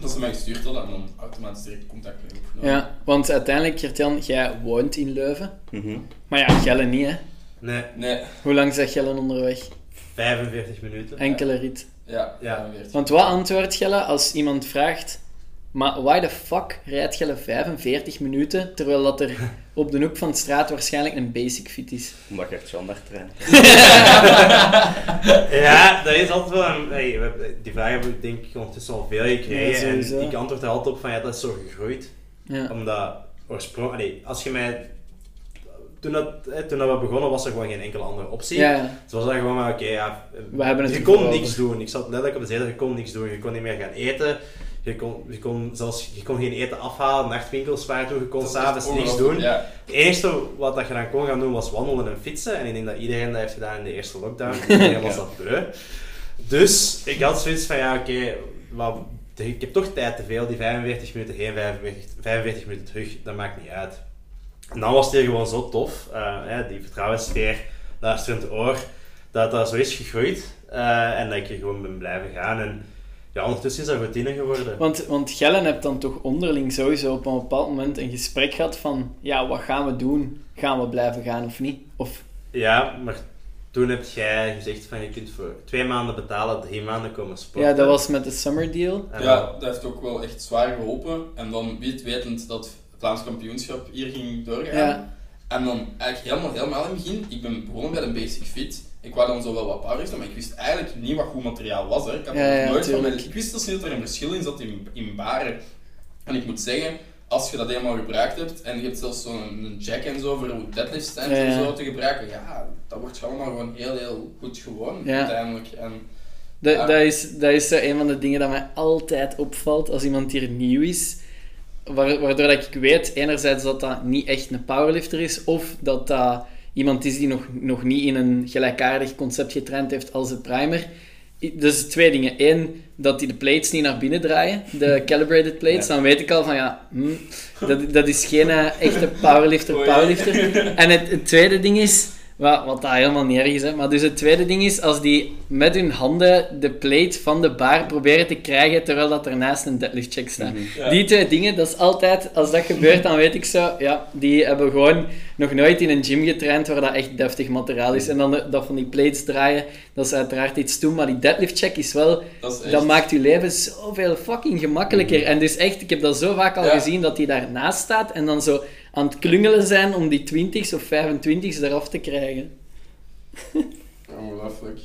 dat ze mij gestuurd hadden en dan automatisch direct contact mee opgenomen. Ja, want uiteindelijk, Gert-Jan, jij woont in Leuven. Mhm. Maar ja, Gelle niet, hè. Nee, Nee, Hoe lang zegt Gelle onderweg? 45 minuten. Enkele rit. ja, Ja. Want wat antwoordt Gelle als iemand vraagt... Maar why the fuck rijdt Gelle 45 minuten, terwijl dat er op de hoek van de straat waarschijnlijk een basic fit is? Omdat Gert-Jan daar traint. Ja, dat is altijd wel een... hey, we hebben- die vraag heb ik denk ik ondertussen al veel gekregen. en ik antwoord er altijd op van, ja, dat is zo gegroeid. Ja. Omdat oorspronkelijk... Nee, als je mij... Toen, dat, hè, toen dat we begonnen was er gewoon geen enkele andere optie. Ja. Het was dan gewoon maar, oké, ja... We hebben het je kon over. niks doen. Ik zat letterlijk op de zetel, je kon niks doen. Je kon niet meer gaan eten. Je kon, je kon, zelfs, je kon geen eten afhalen, nachtwinkels waren toe, je kon Dat s'avonds niks doen. Ja. Het enige wat dat je dan kon gaan doen was wandelen en fietsen. En ik denk dat iedereen dat heeft gedaan in de eerste lockdown. Iedereen was dat beu. Dus ik had zoiets van, ja oké, wat- ik heb toch tijd te veel. Die 45 minuten heen, 45, 45 minuten terug, dat maakt niet uit. En dan was het hier gewoon zo tof. eh, hè, die vertrouwenssfeer, luisterend oor, dat dat zo is gegroeid. eh, en dat ik hier gewoon ben blijven gaan. En ja, ondertussen is dat routine geworden. Want, want Gellen hebt dan toch onderling sowieso op een bepaald moment een gesprek gehad van... Ja, wat gaan we doen? Gaan we blijven gaan of niet? Of... Ja, maar toen heb jij gezegd van je kunt voor twee maanden betalen, drie maanden komen sporten. Ja, dat was met de summer deal. En ja, dat heeft ook wel echt zwaar geholpen. En dan weet, wetend dat Vlaams kampioenschap hier ging doorgaan. Ja. En dan eigenlijk helemaal, helemaal in het begin, ik ben begonnen bij de basic fit. Ik wou dan zo wel wat powerliften, maar ik wist eigenlijk niet wat goed materiaal was. Hè. Ik, had Ja, nog nooit van mijn- ik wist dus niet dat er een verschil in zat in, in baren. En ik moet zeggen, als je dat eenmaal gebruikt hebt, en je hebt zelfs zo'n een jack en zo voor hoe deadlift stands Ja, en zo te gebruiken, ja, dat wordt allemaal gewoon heel, heel goed gewoon, Ja. uiteindelijk. En, Dat, Ja. dat is, dat is zo een van de dingen dat mij altijd opvalt als iemand hier nieuw is. Wa- Waardoor dat ik weet, enerzijds dat dat niet echt een powerlifter is, of dat dat iemand is die nog, nog niet in een gelijkaardig concept getraind heeft als de primer. Dus twee dingen. Eén, dat die de plates niet naar binnen draaien, de calibrated plates. Dan weet ik al van ja, hm, dat, dat is geen eh, echte powerlifter, powerlifter. En het, het tweede ding is, wat, wat daar helemaal niet erg is, hè, maar dus het tweede ding is, als die met hun handen de plate van de bar proberen te krijgen, terwijl dat ernaast een deadlift check staat. Ja. Die twee dingen, dat is altijd, als dat gebeurt, dan weet ik zo, ja, die hebben gewoon nog nooit in een gym getraind waar dat echt deftig materiaal is. En dan dat van die plates draaien, dat is uiteraard iets doen, maar die deadlift check is wel, dat is echt... dat maakt je leven zoveel fucking gemakkelijker. En dus echt, ik heb dat zo vaak al Ja. gezien, dat die daarnaast staat en dan zo aan het klungelen zijn om die 20's of 25's eraf te krijgen. Ongelooflijk.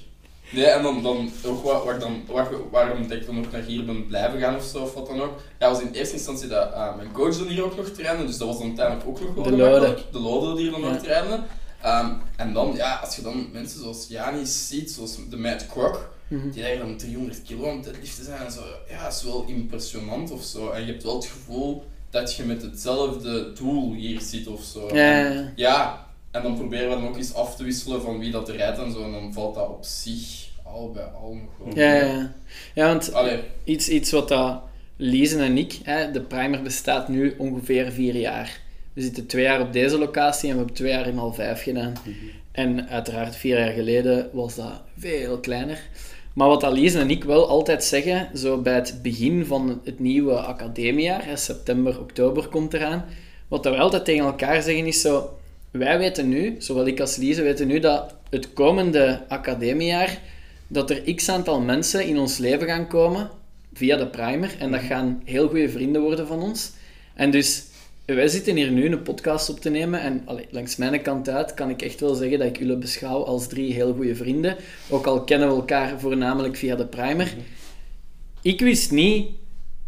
Nee, en dan, dan ook wat, wat dan, wat, waarom ik dan ook naar hier ben blijven gaan of zo, of wat dan ook. Ja, was in eerste instantie dat ah, mijn coach dan hier ook nog trainde, dus dat was dan uiteindelijk ook nog wel De. Lode. De Lode die hier dan Ja. nog trainde. Ehm, en dan, ja, als je dan mensen zoals Janis ziet, zoals de Matt Krok, Mhm. die eigenlijk dan 300 kilo aan het deadliften zijn en zo, ja, is wel impressionant of zo. En je hebt wel het gevoel dat je met hetzelfde doel hier zit of zo. Ja, En- ja, en dan proberen we dan ook eens af te wisselen van wie dat er rijdt en zo. En dan valt dat op zich al bij al nog wel. Ja, ja, ja. want Allee, iets, iets wat dat Liesen en ik, hè, de primer bestaat nu ongeveer vier jaar. We zitten twee jaar op deze locatie en we hebben twee jaar in al vijf gedaan. En uiteraard vier jaar geleden was dat veel kleiner. Maar wat Liesen en ik wel altijd zeggen, zo bij het begin van het nieuwe academiejaar, september, oktober komt eraan, wat we altijd tegen elkaar zeggen is zo, wij weten nu, zowel ik als Liese weten nu, dat het komende academiejaar, dat er x aantal mensen in ons leven gaan komen, via de primer, en dat gaan heel goede vrienden worden van ons. En dus, wij zitten hier nu een podcast op te nemen, en langs mijn kant uit kan ik echt wel zeggen dat ik jullie beschouw als drie heel goede vrienden, ook al kennen we elkaar voornamelijk via de primer. Ik wist niet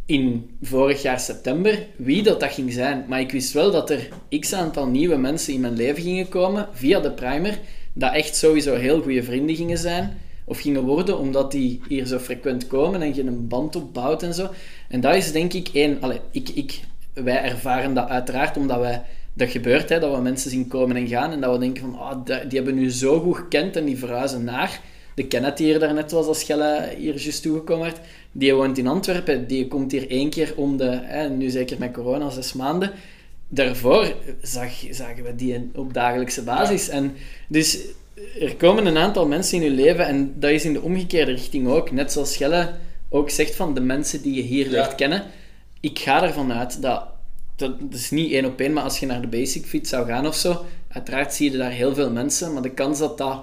in vorig jaar september wie dat, dat ging zijn. Maar ik wist wel dat er x aantal nieuwe mensen in mijn leven gingen komen via de primer. Dat echt sowieso heel goede vrienden gingen zijn. Of gingen worden, omdat die hier zo frequent komen en je een band opbouwt en zo. En dat is denk ik één... Allee, ik, ik, wij ervaren dat uiteraard omdat wij... Dat gebeurt, hè, dat we mensen zien komen en gaan en dat we denken van, ah, die, hebben nu zo goed gekend en die verhuizen naar. de Kenneth die hier daarnet was als Gelle hier juist toegekomen werd, die woont in Antwerpen, die komt hier één keer om de, hè, nu zeker met corona, zes maanden. Daarvoor zag, zagen we die op dagelijkse basis. En dus er komen een aantal mensen in je leven en dat is in de omgekeerde richting ook. Net zoals Gelle ook zegt van de mensen die je hier Ja. leert kennen. Ik ga ervan uit dat, dat, dat is niet één op één, maar als je naar de basic fit zou gaan of zo, uiteraard zie je daar heel veel mensen, maar de kans dat dat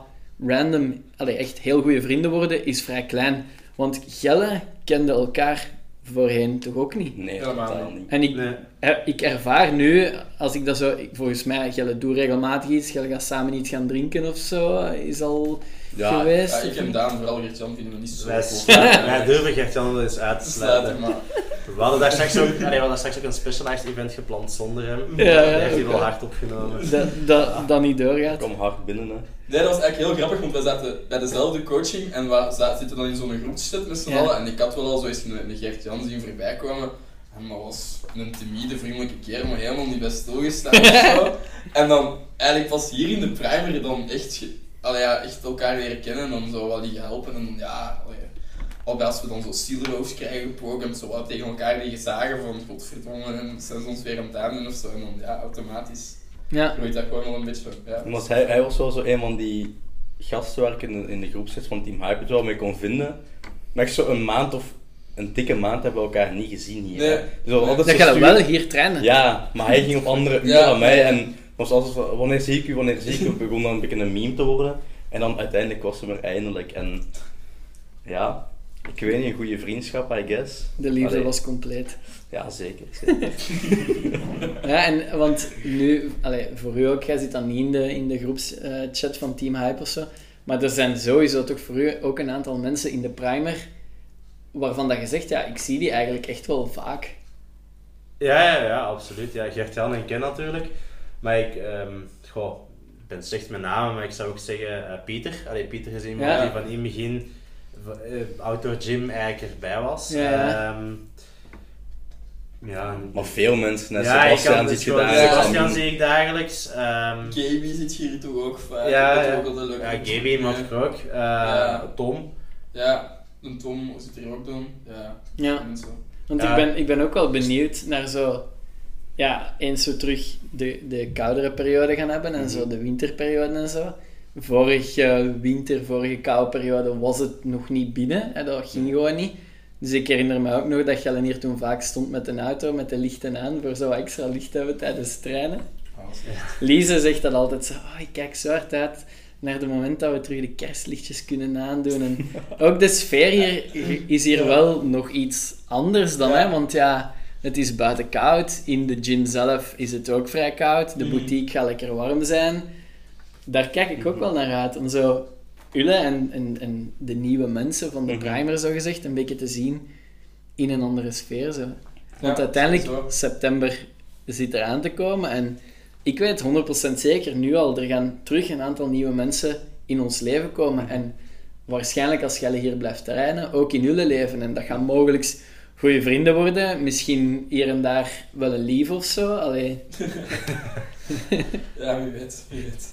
random, allee, echt heel goede vrienden worden, is vrij klein. Want Gelle kende elkaar voorheen toch ook niet. Nee, Helemaal niet. niet. En ik, Nee. hè, ik ervaar nu, als ik dat zo... ik- Volgens mij, Gelle doet regelmatig iets. Gelle gaat samen iets gaan drinken of zo. Is al Ja, geweest. Ja, ik en niet? Daan, vooral Gert-Jan, vinden we niet zo Wij, wij durven Gert-Jan wel eens uit te Sluiten, sluiten. maar... We hadden daar straks ook, allee, we hadden daar straks ook een specialized event gepland zonder hem. Ja, ja, Die heeft hij wel hard opgenomen. Dat, dat, dat niet doorgaat. Kom hard binnen, hè. Nee, dat was eigenlijk heel grappig, want we zaten bij dezelfde coaching en we za- zitten dan in zo'n groepschat met z'n Ja. allen. En ik had wel al zo eens een, een Gert-Jan zien voorbij komen. En dat was een timide, vriendelijke kerel, maar helemaal niet bij stilgestaan of zo. En dan eigenlijk pas hier in de primer dan echt, ge- allee, ja, echt elkaar leren kennen en dan zo wat liggen helpen. En dan, ja, allee, al bij als we dan zo zielroofs krijgen geprogramd, zo wat tegen elkaar liggen zagen van godverdomme, en zijn ze ons weer aan het aandoen of zo. En dan, ja, automatisch Ja. groeit dat gewoon wel een beetje. Ja. Omdat hij, hij was wel zo een van die gasten waar ik in de, in de groepsets van Team Hype het wel mee kon vinden. Maar echt zo een maand of een dikke maand hebben we elkaar niet gezien hier. Nee. Dus we Dat gaat wel hier trainen. Ja, maar hij ging op andere uren Ja. dan mij en was altijd van, wanneer zie ik u, wanneer zie ik u? Het begon dan een beetje een meme te worden. En dan uiteindelijk was ze er eindelijk. En ja, ik weet niet, een goede vriendschap, I guess. De liefde Allee, was compleet. Ja, zeker. zeker. Ja, en, want nu, allee, voor u ook, jij zit dan niet in de, in de groepschat van Team Hype of zo. Maar er zijn sowieso toch voor u ook een aantal mensen in de primer waarvan dat je zegt, ja, ik zie die eigenlijk echt wel vaak. Ja, ja, ja, absoluut. Ja, Gert-Jan en Ken natuurlijk. Maar ik, ehm goh, ik ben slecht met namen, maar ik zou ook zeggen eh, Pieter. Allee, Pieter is iemand Ja. die van in het begin outdoor gym eigenlijk erbij was. Ja, ja. Ehm, ja, en- Maar veel mensen, net ja, ik Sebastian dus je daar. Sebastian zie ik dagelijks. ehm, Gaby zit hier toch ook vaak. Ja, ja. ook ja. Gaby mag ik ook. Eh, Ja. Tom. Ja, een Tom zit hier ook dan. Ja, en. Want Ja. ik, ben, ik ben ook wel benieuwd naar zo... Ja, eens zo terug de, de koudere periode gaan hebben en zo de winterperiode en zo. Vorige winter, vorige koude periode was het nog niet binnen. Hè, dat ging gewoon niet. Dus ik herinner me ook nog dat Gellen hier toen vaak stond met een auto, met de lichten aan, voor zo wat extra licht hebben tijdens het trainen. Echt- Lise zegt dat altijd zo, oh, ik kijk zo hard uit naar het moment dat we terug de kerstlichtjes kunnen aandoen. En ook de sfeer hier is hier wel nog iets anders dan, Ja. hè, want ja, het is buiten koud. In de gym zelf is het ook vrij koud. De Mhm. boutique gaat lekker warm zijn. Daar kijk ik ook wel naar uit. Om zo Ulle en, en, en de nieuwe mensen van de Mhm. primer, zo gezegd, een beetje te zien in een andere sfeer. Zo. Want Ja, uiteindelijk, sowieso. september zit eraan te komen. En ik weet 100% zeker nu al, er gaan terug een aantal nieuwe mensen in ons leven komen. En waarschijnlijk als Gelle hier blijft trainen, ook in jullie leven. En dat gaan mogelijk goede vrienden worden. Misschien hier en daar wel een lief of zo. Allee. Ja, wie weet, wie weet.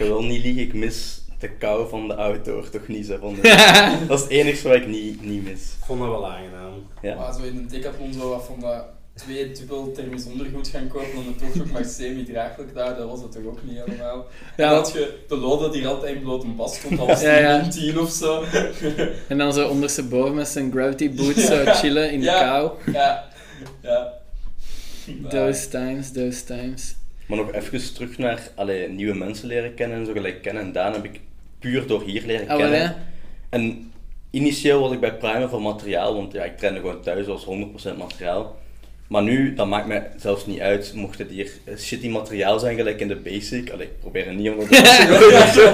Ik wil niet liegen, ik mis de kou van de outdoor toch niet zo. Van de... Dat is het enige wat ik niet, niet mis. Ik vond dat wel aangenaam. Ja. Maar zo in een decathlon zo wat van dat twee dubbel thermisch ondergoed gaan kopen om het toch nog maar semi-draaglijk te houden, dat was het toch ook niet helemaal. Ja. En dan had je de lode die er altijd in blote bas stond, dat was Ja, ja. een 10 of zo. En dan zo ondersteboven met zijn gravity boots zo chillen in de kou. Ja, ja. Those times, those times. Maar nog even terug naar allee, nieuwe mensen leren kennen en zo gelijk kennen. En Daan heb ik puur door hier leren Ah, kennen. En initieel was ik bij Primer voor materiaal, want ja, ik trainde gewoon thuis als 100% materiaal. Maar nu, dat maakt mij zelfs niet uit, mocht het hier eh, shitty materiaal zijn, gelijk in de basic. Allee, ik probeer het niet om dat te doen of zo.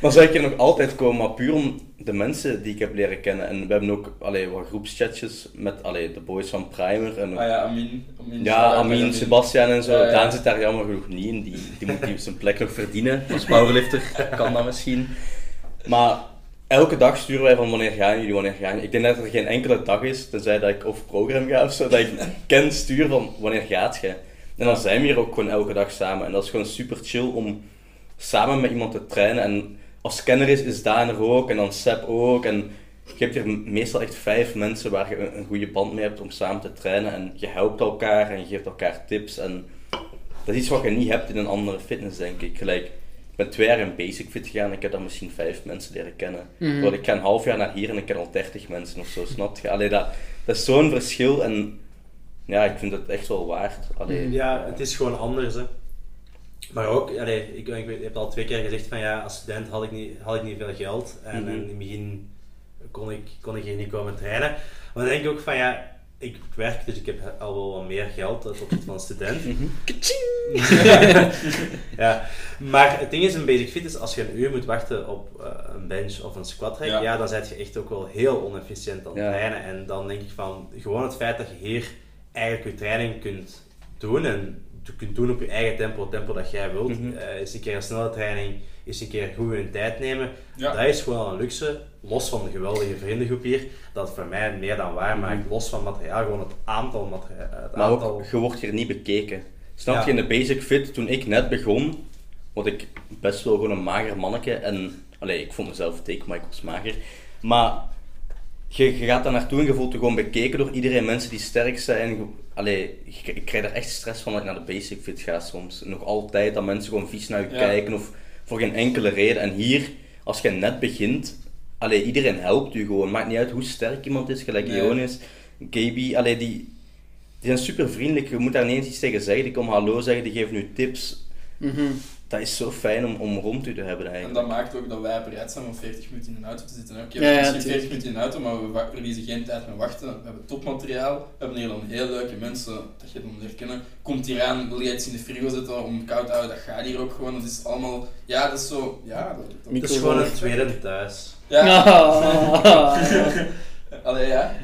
Dan zou ik hier nog altijd komen, maar puur om de mensen die ik heb leren kennen. En we hebben ook allee, wat groepschatjes met allee, de boys van Primer. En Ah ja, Amin. Amin ja, Amin, Sebastian en zo. Ja, ja. Daan zit daar jammer genoeg niet in. Die, die moet die zijn plek nog verdienen. Als powerlifter kan dat misschien. Maar elke dag sturen wij van wanneer gaan jullie, wanneer gaan. Ik denk dat er geen enkele dag is, tenzij dat ik of program ga of zo, dat ik ken stuur van wanneer gaat je. En dan zijn we hier ook gewoon elke dag samen. En dat is gewoon super chill om samen met iemand te trainen. En als kenner is, is Daan er ook en dan Seb ook. En je hebt hier meestal echt vijf mensen waar je een, goede band mee hebt om samen te trainen. En je helpt elkaar en je geeft elkaar tips. En dat is iets wat je niet hebt in een andere fitness, denk ik. Gelijk, ik ben twee jaar in Basic Fit gegaan en ik heb dan misschien vijf mensen leren kennen. Terwijl ik ga een half jaar naar hier en ik ken al 30 mensen of zo, snap je? Allee, dat, dat is zo'n verschil en ja, ik vind het echt wel waard. Allee, Ja, het is gewoon anders. Hè. Maar ook, allee, ik, ik, heb al twee keer gezegd van ja, als student had ik niet, had ik niet veel geld. En, en in het begin kon ik, kon ik hier niet komen trainen. Maar dan denk ik ook van ja, ik werk, dus ik heb al wel wat meer geld ten opzichte van een student. ja, maar het ding is, een basic fit is als je een uur moet wachten op eh, een bench of een squat rack, Ja. ja. dan ben je echt ook wel heel onefficiënt aan het Ja. trainen. En dan denk ik van, gewoon het feit dat je hier eigenlijk je training kunt doen en je kunt doen op je eigen tempo, het tempo dat jij wilt. Mhm. Eh, is een keer een snelle training, is een keer goed je tijd nemen. Ja. Dat is gewoon een luxe, los van de geweldige vriendengroep hier, dat voor mij meer dan waar maakt. Los van materiaal, gewoon het aantal materiaal. Het Maar aantal... ook, je wordt hier niet bekeken. Snap Ja. je, in de Basic Fit, toen ik net begon, was ik best wel gewoon een mager manneke. En, allee, ik vond mezelf dik, maar ik was mager. Maar je, je gaat daar naartoe en je voelt je gewoon bekeken door iedereen, mensen die sterk zijn. Allee, ik, ik krijg er echt stress van dat ik naar de Basic Fit ga soms. Nog altijd, dat mensen gewoon vies naar je Ja. kijken of voor geen enkele reden. En hier, als je net begint, allee, iedereen helpt je gewoon. Maakt niet uit hoe sterk iemand is, gelijk Nee. Jonas, KB, allee, die, die zijn super vriendelijk. Je moet daar niet eens iets tegen zeggen. Die komen hallo zeggen, die geven je tips. Mhm. Dat is zo fijn om, om rond u te hebben En eigenlijk. dat maakt ook dat wij bereid zijn om 40 minuten in een auto te zitten. hè. Oké, Ja, ja, misschien tuurlijk. 40 minuten in de auto, maar we verliezen geen tijd met wachten. We hebben topmateriaal. We hebben hier dan heel leuke mensen dat je dan leert kennen. Komt hier aan, wil je iets in de frigo zetten om koud te houden, dat gaat hier ook gewoon. Dat is allemaal, ja, dat is zo, ja. Dat, is gewoon een tweede thuis. ja. Ah. Allee, ja.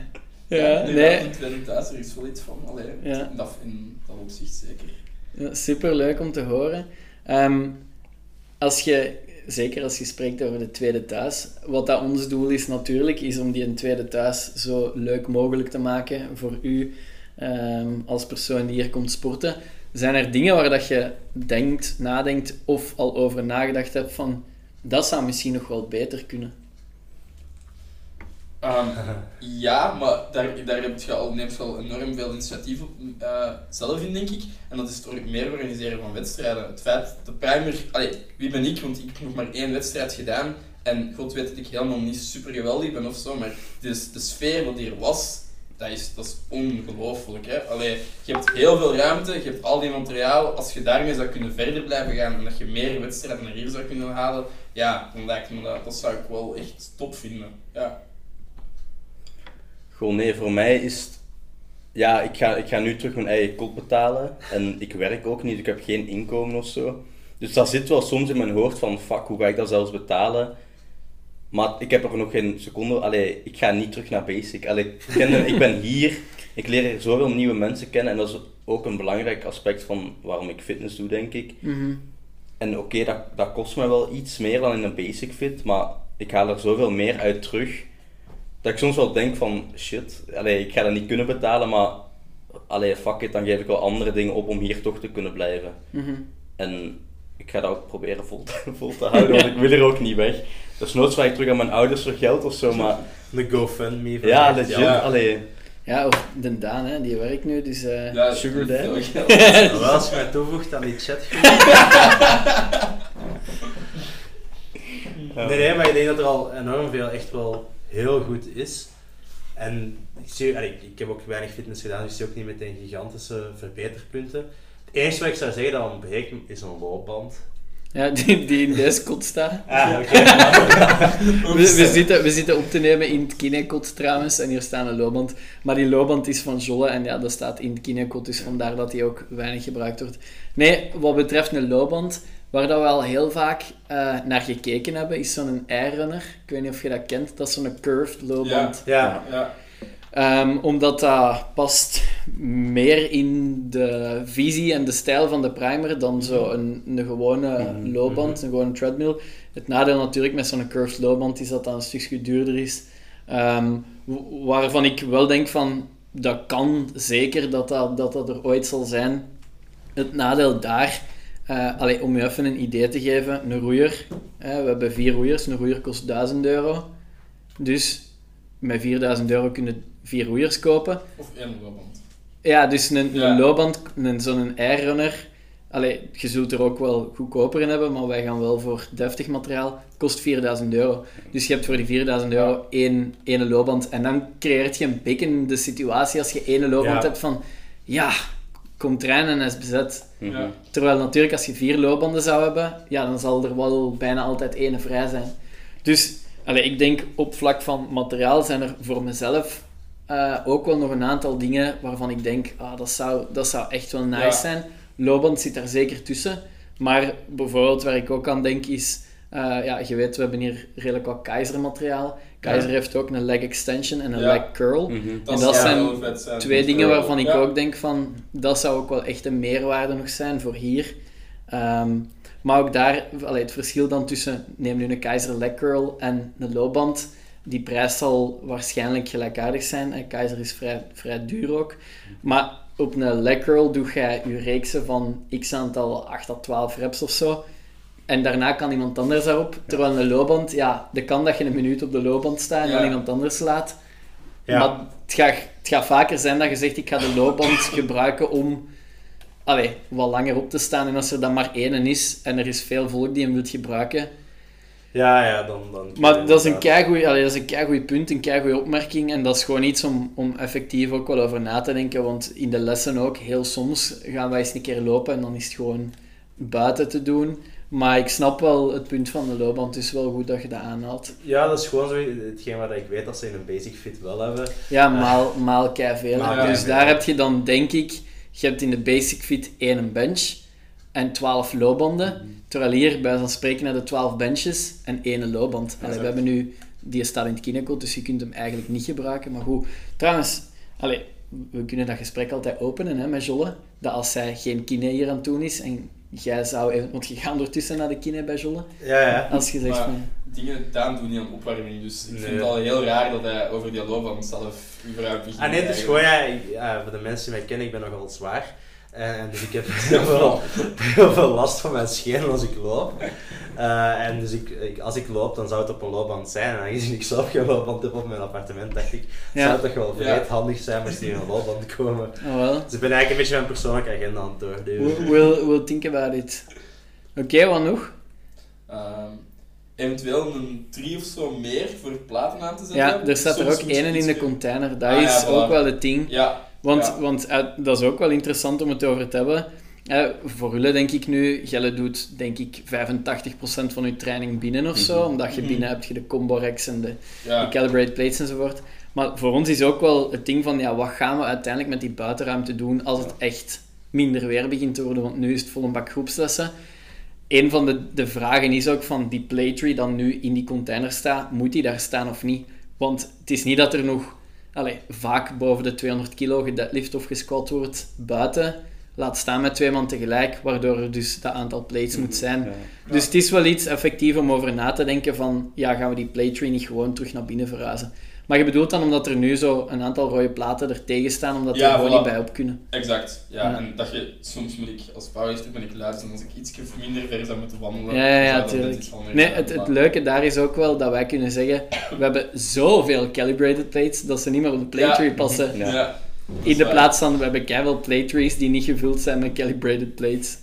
Ja, nee. dat tweede thuis, er is wel iets van. Allee, Ja. in, dat, in dat opzicht zeker. Ja, Super leuk om te horen. Ehm, als je, zeker als je spreekt over de tweede thuis, wat dat ons doel is natuurlijk, is om die een tweede thuis zo leuk mogelijk te maken voor u ehm, als persoon die hier komt sporten. Zijn er dingen waar dat je denkt, nadenkt of al over nagedacht hebt van dat zou misschien nog wel beter kunnen? Ehm, ja, maar daar, daar heb je al, neemt je al enorm veel initiatief op eh, zelf in, denk ik. En dat is door het meer organiseren van wedstrijden. Het feit, de primer... Allee, wie ben ik? Want ik heb nog maar één wedstrijd gedaan. En God weet dat ik helemaal niet super geweldig ben of zo, maar dus de sfeer wat hier was, dat is, dat is ongelooflijk. Hè? Allee, je hebt heel veel ruimte, je hebt al die materiaal. Als je daarmee zou kunnen verder blijven gaan en dat je meer wedstrijden naar hier zou kunnen halen, ja, dan lijkt me dat, dat zou ik wel echt top vinden. Ja. Gewoon nee, voor mij is het... Ja, ik ga, ik ga nu terug mijn eigen kot betalen. En ik werk ook niet, ik heb geen inkomen of zo. Dus dat zit wel soms in mijn hoofd van, fuck, hoe ga ik dat zelfs betalen? Maar ik heb er nog geen seconde... Allee, ik ga niet terug naar basic. Allee, ik, ken ik ben hier, ik leer hier zoveel nieuwe mensen kennen. En dat is ook een belangrijk aspect van waarom ik fitness doe, denk ik. Mhm. En oké, dat, dat kost me wel iets meer dan in een basic fit, maar ik haal er zoveel meer uit terug. Dat ik soms wel denk van, shit, allee, ik ga dat niet kunnen betalen, maar allee, fuck it, dan geef ik wel andere dingen op om hier toch te kunnen blijven. Mhm. En ik ga dat ook proberen vol te, vol te houden, want ik wil er ook niet weg. Dus nooit vraag ik terug aan mijn ouders voor geld of zo, maar De GoFundMe. van ja, legit, allee. Ja, of de Daan, hè, die werkt nu, dus eh, Ja, Sugar Daddy. wel als je mij toevoegt aan die chatgroep. Nee, nee, maar ik denk dat er al enorm veel echt wel heel goed is. En ik, zie, allee, ik, ik heb ook weinig fitness gedaan, dus ik zie ook niet meteen gigantische verbeterpunten. Het enige wat ik zou zeggen dat ontbreekt is een loopband. Ja, die, die in deze kot staat. Ah, oké. We, we, zitten, we zitten op te nemen in het kinekot trouwens, en hier staat een loopband. Maar die loopband is van Jolle en ja, dat staat in het kinekot, dus vandaar dat die ook weinig gebruikt wordt. Nee, wat betreft een loopband, waar dat we al heel vaak eh, naar gekeken hebben, is zo'n airrunner. Ik weet niet of je dat kent, dat is zo'n curved loopband. Ja, Ja. Ehm, omdat dat past meer in de visie en de stijl van de primer dan zo een, een gewone Mhm, loopband, een gewone treadmill. Het nadeel natuurlijk met zo'n curved loopband is dat dat een stukje duurder is. Ehm, waarvan ik wel denk van, dat kan zeker dat dat, dat dat er ooit zal zijn. Het nadeel daar Eh allee, om je even een idee te geven, een roeier, we hebben vier roeiers, een roeier kost 1000 euro. Dus met 4000 euro kunnen vier roeiers kopen. Of één loopband. Ja, dus een, Ja. een loopband, een, zo'n airrunner, allee, je zult er ook wel goedkoper in hebben, maar wij gaan wel voor deftig materiaal, kost 4000 euro. Dus je hebt voor die 4000 euro één, één loopband en dan creëert je een beetje de situatie als je één loopband Ja. hebt van, ja, komt trein en hij is bezet. Mhm. Ja. Terwijl natuurlijk als je vier loopbanden zou hebben, ja, dan zal er wel bijna altijd één vrij zijn. Dus allee, ik denk op vlak van materiaal zijn er voor mezelf eh, ook wel nog een aantal dingen waarvan ik denk, ah, dat, zou, dat zou echt wel nice Ja. zijn. Loopband zit daar zeker tussen. Maar bijvoorbeeld waar ik ook aan denk is, eh, ja, je weet, we hebben hier redelijk wat Keizer heeft ook een leg extension en een Ja. leg curl. Mhm. En dat zijn vet. Twee dingen waarvan ik Ja. ook denk van, dat zou ook wel echt een meerwaarde nog zijn voor hier. Ehm, maar ook daar, allee, het verschil dan tussen, neem nu een Keizer leg curl en een loopband, die prijs zal waarschijnlijk gelijkaardig zijn. En Keizer is vrij, vrij duur ook. Maar op een leg curl doe jij je reeksen van x aantal 8 tot 12 reps of zo. En daarna kan iemand anders daarop. Terwijl een loopband, ja, de kan dat je een minuut op de loopband staat en dan iemand anders slaat. Ja. Maar het gaat, het gaat vaker zijn dat je zegt, ik ga de loopband gebruiken om allee, wat langer op te staan. En als er dan maar één is en er is veel volk die hem wil gebruiken. Ja, ja, dan... dan Maar dat is een keigoed, allee, dat is een keigoed punt, een keigoede opmerking. En dat is gewoon iets om, om effectief ook wel over na te denken. Want in de lessen ook, heel soms gaan wij eens een keer lopen en dan is het gewoon buiten te doen. Maar ik snap wel het punt van de loopband. Het is wel goed dat je dat aanhaalt. Ja, dat is gewoon zo hetgeen wat ik weet dat ze in een basic fit wel hebben. Ja, maal, maal veel. Maal Dus keiveel. daar heb je dan, denk ik, je hebt in de basic fit één bench en 12 loopbanden. Terwijl hier, bij zo'n spreken, naar de 12 benches en één loopband. Allee, we hebben nu, die staat in het kinecode, dus je kunt hem eigenlijk niet gebruiken. Maar goed, trouwens, allee, we kunnen dat gesprek altijd openen hè, met Jolle. Dat als zij geen kine hier aan het doen is en jij zou even, want je gaat ondertussen naar de kine bij Jolle. Ja, ja. Als je zegt Maar van, dingen Daan doet niet aan opwarming, dus ik Nee. vind het al heel raar dat hij over die loopband zelf überhaupt begint. Ah nee, het is gewoon, ja, ik- voor de mensen die mij kennen, ik ben nogal zwaar. En, en dus ik heb heel veel, heel veel last van mijn schenen als ik loop. Eh, en dus ik, ik- als ik loop, dan zou het op een loopband zijn. En aangezien ik zelf geen loopband heb op mijn appartement, dacht ik, Ja. zou het toch wel Ja. vreed handig zijn moest hier een loopband komen. oh wel, Dus ik ben eigenlijk een beetje mijn persoonlijke agenda aan het doorduwen. we'll, we'll, we'll think about it. Oké, wat nog? Ehm, eventueel een drie of zo meer voor platen aan te zetten. Ja, er staat er ook één in de container. Dat Ah, ja, is voilà. ook wel het ding. Ja, Want, Ja. want eh, dat is ook wel interessant om het over te hebben. Eh, voor jullie denk ik nu, Gelle doet denk ik 85% van je training binnen of zo. Mhm. Omdat je Mhm. binnen hebt je de combo racks en de, ja. de calibrate plates enzovoort. Maar voor ons is ook wel het ding van, ja, wat gaan we uiteindelijk met die buitenruimte doen als het echt minder weer begint te worden? Want nu is het vol een bak groepslessen. Een van de, de vragen is ook van die plate die dan nu in die container staat, moet die daar staan of niet? Want het is niet dat er nog allee, vaak boven de 200 kilo gedeadlift of gesquat wordt buiten. Laat staan met twee man tegelijk, waardoor er dus dat aantal plates moet zijn. Ja. Dus het is wel iets effectief om over na te denken van, ja, gaan we die plate tree niet gewoon terug naar binnen verhuizen? Maar je bedoelt dan omdat er nu zo een aantal rode platen er tegen staan, omdat die Ja, er gewoon voilà. niet bij op kunnen. Exact, ja. Ja. En dat je, soms moet ik als powerlifter ben ik luid, en als ik iets minder ver zou moeten wandelen, Ja, ja, ja, zou dat tuurlijk. net iets anders Nee, het, het leuke daar is ook wel dat wij kunnen zeggen, we hebben zoveel calibrated plates, dat ze niet meer op de plate Ja. tree passen. Ja. In de plaats van, we hebben keiveel plate die niet gevuld zijn met calibrated plates.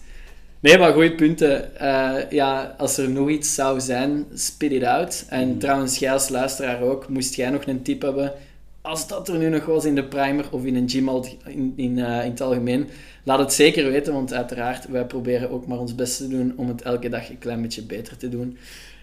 Nee, maar goede punten. Eh, ja, als er nog iets zou zijn, spit it out. En Mhm. trouwens, jij als luisteraar ook, moest jij nog een tip hebben, als dat er nu nog was in de primer of in een gym in, in, eh, in het algemeen, laat het zeker weten, want uiteraard, wij proberen ook maar ons best te doen om het elke dag een klein beetje beter te doen.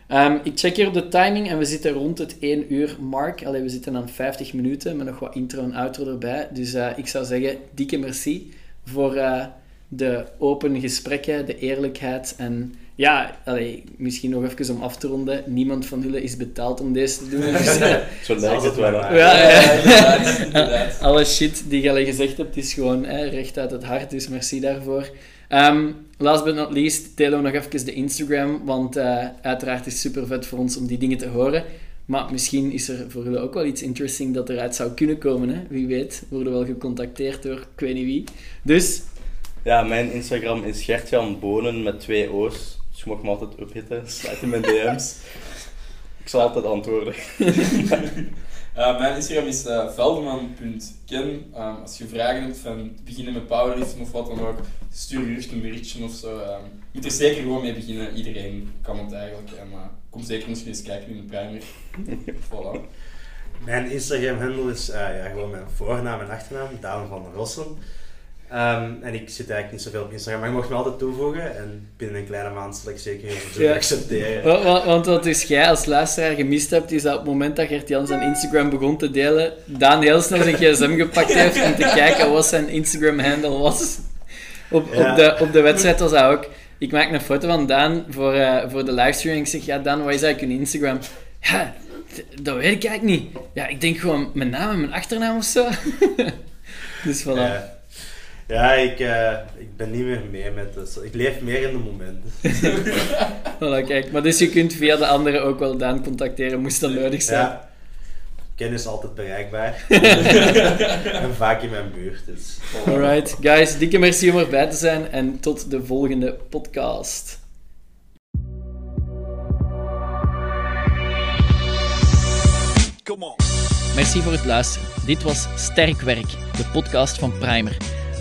Ehm, ik check hier op de timing en we zitten rond het 1 uur mark. Allee, we zitten aan 50 minuten met nog wat intro en outro erbij. Dus eh, ik zou zeggen, dikke merci voor eh, de open gesprekken, de eerlijkheid. En ja, allee, misschien nog even om af te ronden. Niemand van jullie is betaald om deze te doen. Dus, eh, Zo lijkt het wel. Ja, ja, alle shit die je al gezegd hebt is gewoon hè, recht uit het hart, dus merci daarvoor. Ehm, last but not least, delen we nog even de Instagram, want eh, uiteraard is het super vet voor ons om die dingen te horen. Maar misschien is er voor jullie ook wel iets interesting dat eruit zou kunnen komen. Hè? Wie weet, worden we wel gecontacteerd door ik weet niet wie. Dus, Ja, mijn Instagram is Gertjan Bonen met twee O's. Dus je mag me altijd uphitten, sluit in mijn DM's. Ik zal altijd antwoorden. Uh, mijn Instagram is uh, veldeman.ken. Um, als je vragen hebt van beginnen met powerlifting of wat dan ook, stuur gerust een berichtje of zo. Um, je moet er zeker gewoon mee beginnen. Iedereen kan het eigenlijk. En uh, kom zeker misschien eens kijken in de primer. voilà. Mijn Instagram-handle is ja, gewoon mijn voornaam en achternaam, Daan van Rossen. Um, en ik zit eigenlijk niet zoveel op Instagram, maar je mag me altijd toevoegen. En binnen een kleine maand zal ik zeker even ja. accepteren. Want, want wat dus jij als luisteraar gemist hebt, is dat op het moment dat Gert-Jan zijn Instagram begon te delen, Daan heel snel zijn gsm gepakt heeft om te kijken wat zijn Instagram-handle was. Op, ja. op, de, op de wedstrijd was dat ook. Ik maak een foto van Daan voor, uh, voor de livestream en ik zeg, ja Daan, wat is eigenlijk een Instagram? Ja, dat weet ik eigenlijk niet. Ja, ik denk gewoon mijn naam en mijn achternaam of zo. dus voilà. Ja. Ja, ik, uh, ik ben niet meer mee met dus Ik leef meer in de momenten. voilà, kijk. Maar dus je kunt via de anderen ook wel Daan contacteren, moest dat nodig zijn. Ja. Kennis altijd bereikbaar. en vaak in mijn buurt. Dus. Alright, guys. Dikke merci om erbij te zijn en tot de volgende podcast. Come on. Merci voor het luisteren. Dit was Sterk Werk, de podcast van Primer.